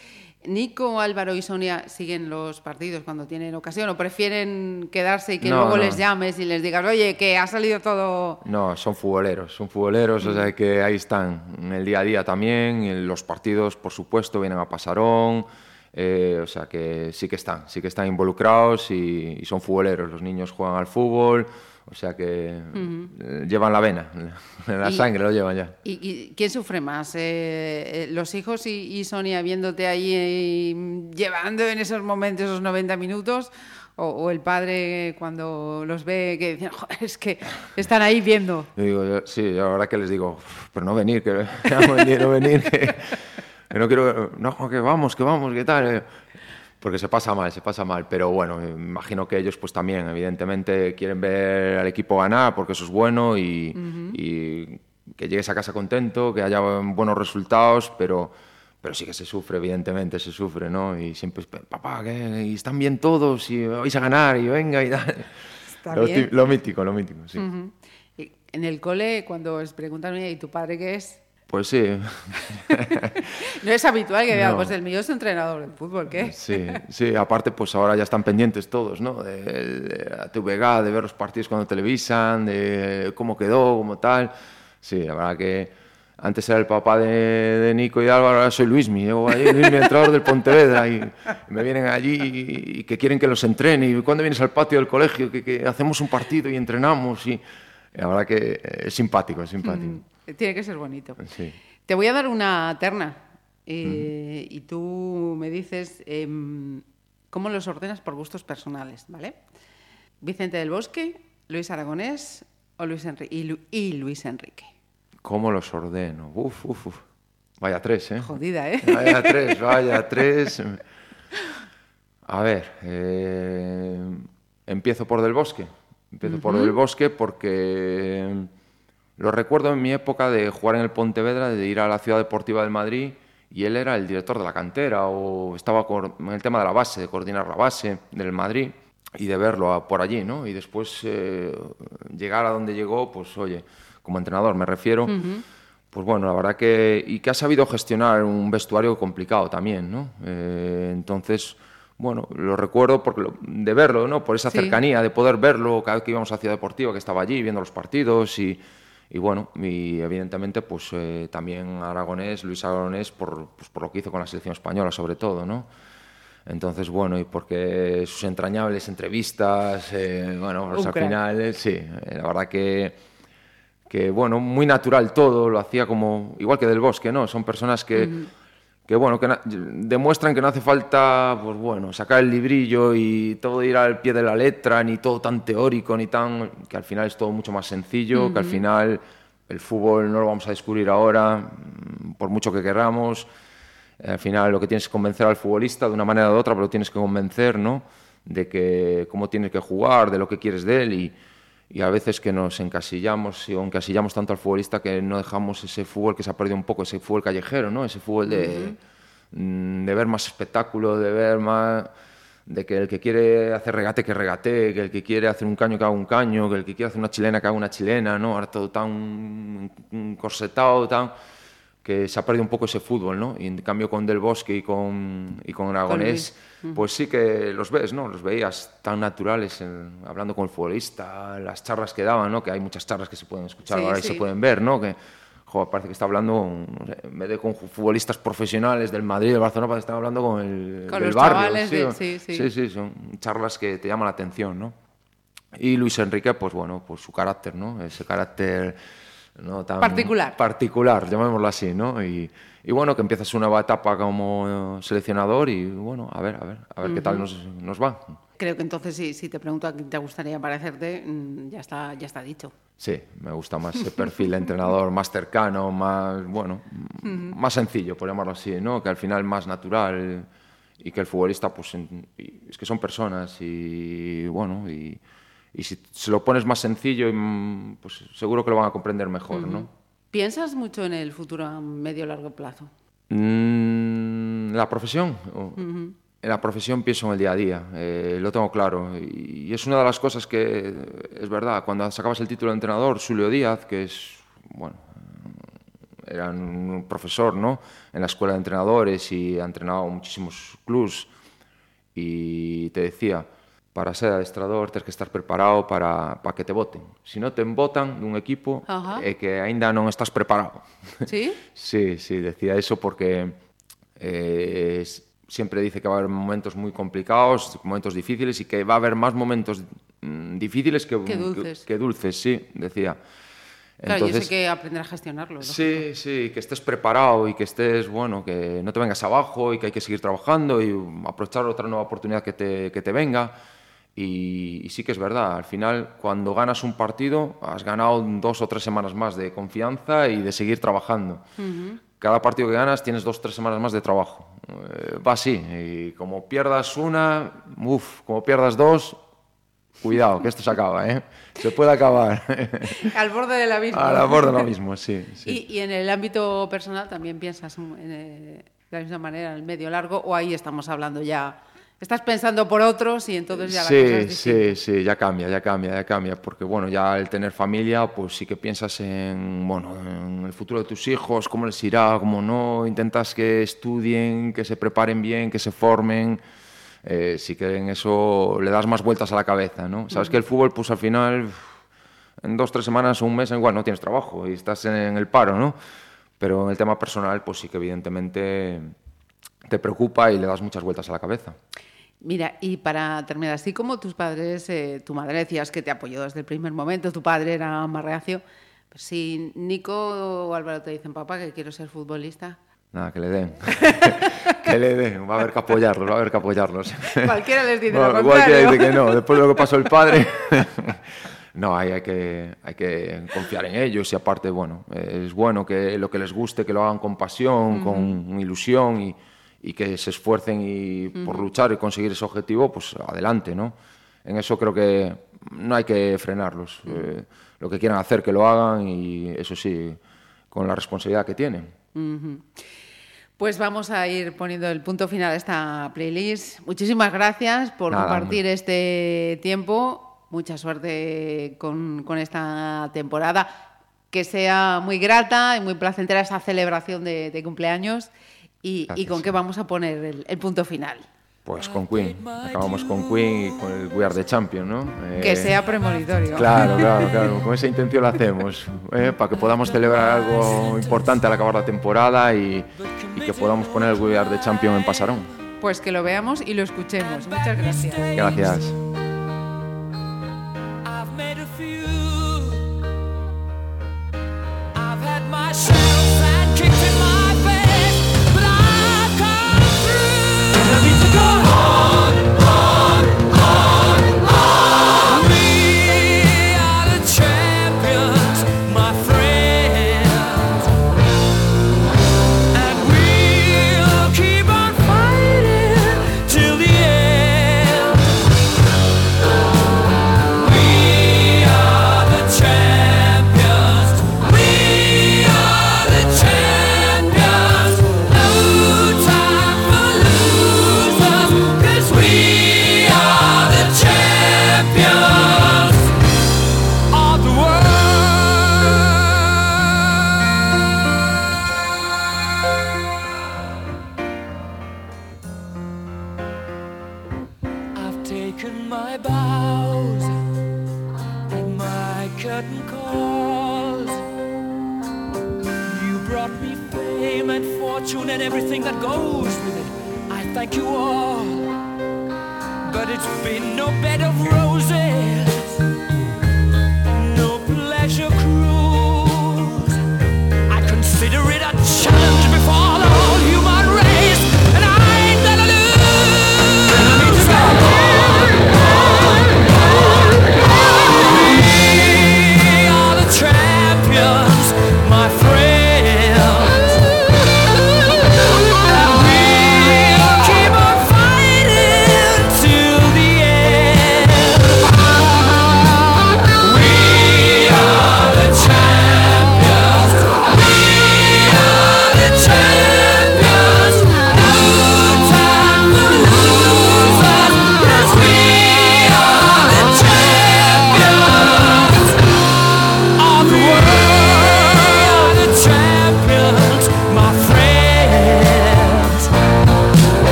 Nico, Álvaro y Sonia siguen los partidos cuando tienen ocasión o prefieren quedarse y que No, luego no. les llames y les digas, oye, que ha salido todo... No, son futboleros, son futboleros, o sea que ahí están, en el día a día también, en los partidos, por supuesto, vienen a Pasarón, eh, o sea que sí que están, sí que están involucrados y, y son futboleros, los niños juegan al fútbol, o sea que eh, llevan la vena, la sangre lo llevan ya. ¿Y, y quién sufre más? Eh, eh, ¿Los hijos y, y Sonia viéndote ahí eh, llevando en esos momentos esos 90 minutos? O, o el padre cuando los ve que dicen, "Joder, es que están ahí viendo? Yo digo, yo- sí, yo verdad que les digo, pero no venir, que no venir, no venir, que no quiero, no, que vamos, que vamos, que tal. eh. Porque se pasa mal, se pasa mal. Pero bueno, me imagino que ellos pues también, evidentemente, quieren ver al equipo ganar porque eso es bueno y, y que llegues a casa contento, que haya buenos resultados, pero, pero sí que se sufre, evidentemente, se sufre, ¿no? Y siempre papá, que y están bien todos y vais a ganar y venga y tal. Lo, mítico, lo mítico, sí. En el cole, cuando os preguntan, "Oye, ¿y tu padre qué es? Pues sí. No es habitual que diga, No. pues el mío es entrenador de fútbol, ¿qué? Sí, sí, aparte pues ahora ya están pendientes todos, ¿no? De, de la TVG, de ver los partidos cuando televisan, de cómo quedó, cómo tal. Sí, la verdad que antes era el papá de, de Nico y Álvaro, ahora soy Luismi, llego allí, Luismi, entrenador del Pontevedra, y me vienen allí y, y que quieren que los entrene, y cuando vienes al patio del colegio, que, que hacemos un partido y entrenamos, y la verdad que es simpático, es simpático. Mm, Tiene que ser bonito. Sí. Te voy a dar una terna eh, y tú me dices em, cómo los ordenas por gustos personales, ¿vale? Vicente del Bosque, Luis Aragonés o Luis Enri- y, Lu- y Luis Enrique. ¿Cómo los ordeno? Uf, uf, uf. Vaya tres, ¿eh? Jodida, ¿eh? Vaya tres, vaya tres. A ver, eh, empiezo por Del Bosque. Empiezo por Del Bosque porque lo recuerdo en mi época de jugar en el Pontevedra, de ir a la Ciudad Deportiva del Madrid y él era el director de la cantera o estaba en el tema de la base, de coordinar la base del Madrid y de verlo a- por allí, ¿no? Y después eh, llegar a donde llegó, pues oye, como entrenador me refiero, pues bueno, la verdad que... Y que ha sabido gestionar un vestuario complicado también, ¿no? Eh, entonces, bueno, lo recuerdo porque lo- de verlo, ¿no? Por esa Sí. cercanía, de poder verlo cada vez que íbamos a Ciudad Deportiva, que estaba allí viendo los partidos y... Y bueno, y evidentemente, pues eh, también Aragonés, Luis Aragonés, por, pues, por lo que hizo con la selección española, sobre todo, ¿no? Entonces, bueno, y porque sus entrañables entrevistas, eh, bueno, pues al final, eh, sí, eh, la verdad que, que, bueno, muy natural todo, lo hacía como, igual que Del Bosque, ¿no? Son personas que, que bueno, que demuestran que no hace falta, pues bueno, sacar el librillo y todo ir al pie de la letra, ni todo tan teórico, ni tan, que al final es todo mucho más sencillo, que al final el fútbol no lo vamos a descubrir ahora, por mucho que queramos. Al final lo que tienes que convencer al futbolista de una manera de otra, pero lo tienes que convencer, ¿no? De que cómo tienes que jugar, de lo que quieres de él y, y a veces que nos encasillamos y o encasillamos tanto al futbolista que no dejamos ese fútbol que se ha perdido un poco, ese fútbol callejero, ¿no? Ese fútbol de, mm, de ver más espectáculo, de ver más de que el que quiere hacer regate que regate, que el que quiere hacer un caño que haga un caño, que el que quiere hacer una chilena que haga una chilena, ¿no? Ahora todo tan corsetado, tan que se ha perdido un poco ese fútbol, ¿no? Y en cambio con Del Bosque y con, y con Aragonés, pues sí que los ves, ¿no? Los veías tan naturales en- hablando con el futbolista, las charlas que daban, ¿no? Que hay muchas charlas que se pueden escuchar Sí, ahora y sí. se pueden ver, ¿no? Que joder, parece que está hablando, en vez de con futbolistas profesionales del Madrid, del Barcelona, parece que está hablando con el Con del los barrio. chavales de- sí, sí. sí, sí, son charlas que te llaman la atención, ¿no? Y Luis Enrique, pues bueno, pues su carácter, ¿no? Ese carácter no tan Particular. particular, llamémoslo así, ¿no? Y, y bueno, que empiezas una nueva etapa como seleccionador y bueno, a ver, a ver, a ver qué tal nos, nos va. Creo que entonces sí, si te pregunto a quién te gustaría parecerte, mm, ya está, ya está dicho. Sí, me gusta más ese perfil de entrenador más cercano, más, bueno, más sencillo, por llamarlo así, ¿no? Que al final más natural y que el futbolista, pues, en- es que son personas y, bueno, y, y si se lo pones más sencillo, mm, pues seguro que lo van a comprender mejor, ¿no? ¿Piensas mucho en el futuro a medio largo plazo? Mm, ¿La profesión? En la profesión pienso en el día a día, eh, lo tengo claro. Y, es una de las cosas que, es verdad, cuando sacabas el título de entrenador, Julio Díaz, que es, bueno, era un profesor, ¿no? En la escuela de entrenadores y ha entrenado muchísimos clubs. Y te decía, para ser adestrador tens que estar preparado para, para que te voten. Se si non te votan dun equipo Ajá. é que aínda non estás preparado. Sí? sí, sí, decía eso porque eh, sempre dice que va a haber momentos moi complicados, momentos difíciles e que va a haber máis momentos mm, difíciles que, que dulces, que, que dulces sí, decía. Claro, Entonces, yo sé que aprender a gestionarlo. Lógico. Sí, sí, que estés preparado y que estés, bueno, que no te vengas abajo y que hay que seguir trabajando y aprovechar otra nueva oportunidad que te, que te venga. Y, y sí que es verdad, al final cuando ganas un partido has ganado dos o tres semanas más de confianza y de seguir trabajando. Cada partido que ganas tienes dos o tres semanas más de trabajo. Eh, va así, y como pierdas una, uff, como pierdas dos, cuidado, que esto se acaba, ¿eh? Se puede acabar. Al borde del abismo. A la borda lo mismo, sí. sí. Y, y en el ámbito personal también piensas en, eh, de la misma manera, en el medio largo, o ahí estamos hablando ya. Estás pensando por otros y entonces ya la cosa es Sí, sí, sí, ya cambia, ya cambia, ya cambia, porque bueno, ya al tener familia, pues sí que piensas en, bueno, en el futuro de tus hijos, cómo les irá, cómo no, intentas que estudien, que se preparen bien, que se formen, eh, sí que en eso le das más vueltas a la cabeza, ¿no? Sabes que el fútbol, pues al final, en dos, tres semanas o un mes, igual no tienes trabajo y estás en el paro, ¿no? pero en el tema personal, pues sí que evidentemente te preocupa y le das muchas vueltas a la cabeza. Mira, y para terminar, así como tus padres, eh, tu madre decías que te apoyó desde el primer momento, tu padre era más reacio, pues si Nico o Álvaro te dicen, papá, que quiero ser futbolista, Nada, que le den. que le den. Va a haber que apoyarlos, va a haber que apoyarlos. cualquiera les dice No, lo igual que contrario. dice que no, después de lo que pasó el padre. no, hay que, hay que confiar en ellos y aparte, bueno, es bueno que lo que les guste, que lo hagan con pasión, con ilusión y, y que se esfuercen y por luchar y conseguir ese objetivo, pues adelante, ¿no? En eso creo que no hay que frenarlos. Eh, lo que quieran hacer, que lo hagan y eso sí, con la responsabilidad que tienen. Pues vamos a ir poniendo el punto final a esta playlist. Muchísimas gracias por Nada, compartir este tiempo. Mucha suerte con, con esta temporada. Que sea muy grata y muy placentera esa celebración de, de cumpleaños. Y, y con qué vamos a poner el, el punto final. Pues con Queen. Acabamos con Queen y con el We Are the Champion, ¿no? Eh, Que sea premonitorio. Claro, claro, claro. Con esa intención lo hacemos. eh, para que podamos celebrar algo importante al acabar la temporada y, y que podamos poner el We Are the Champion en Pasarón. Pues que lo veamos y lo escuchemos. Muchas gracias. Gracias. Thank you all, but it's been no bed of roses,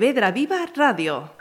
Pontevedra Viva Radio.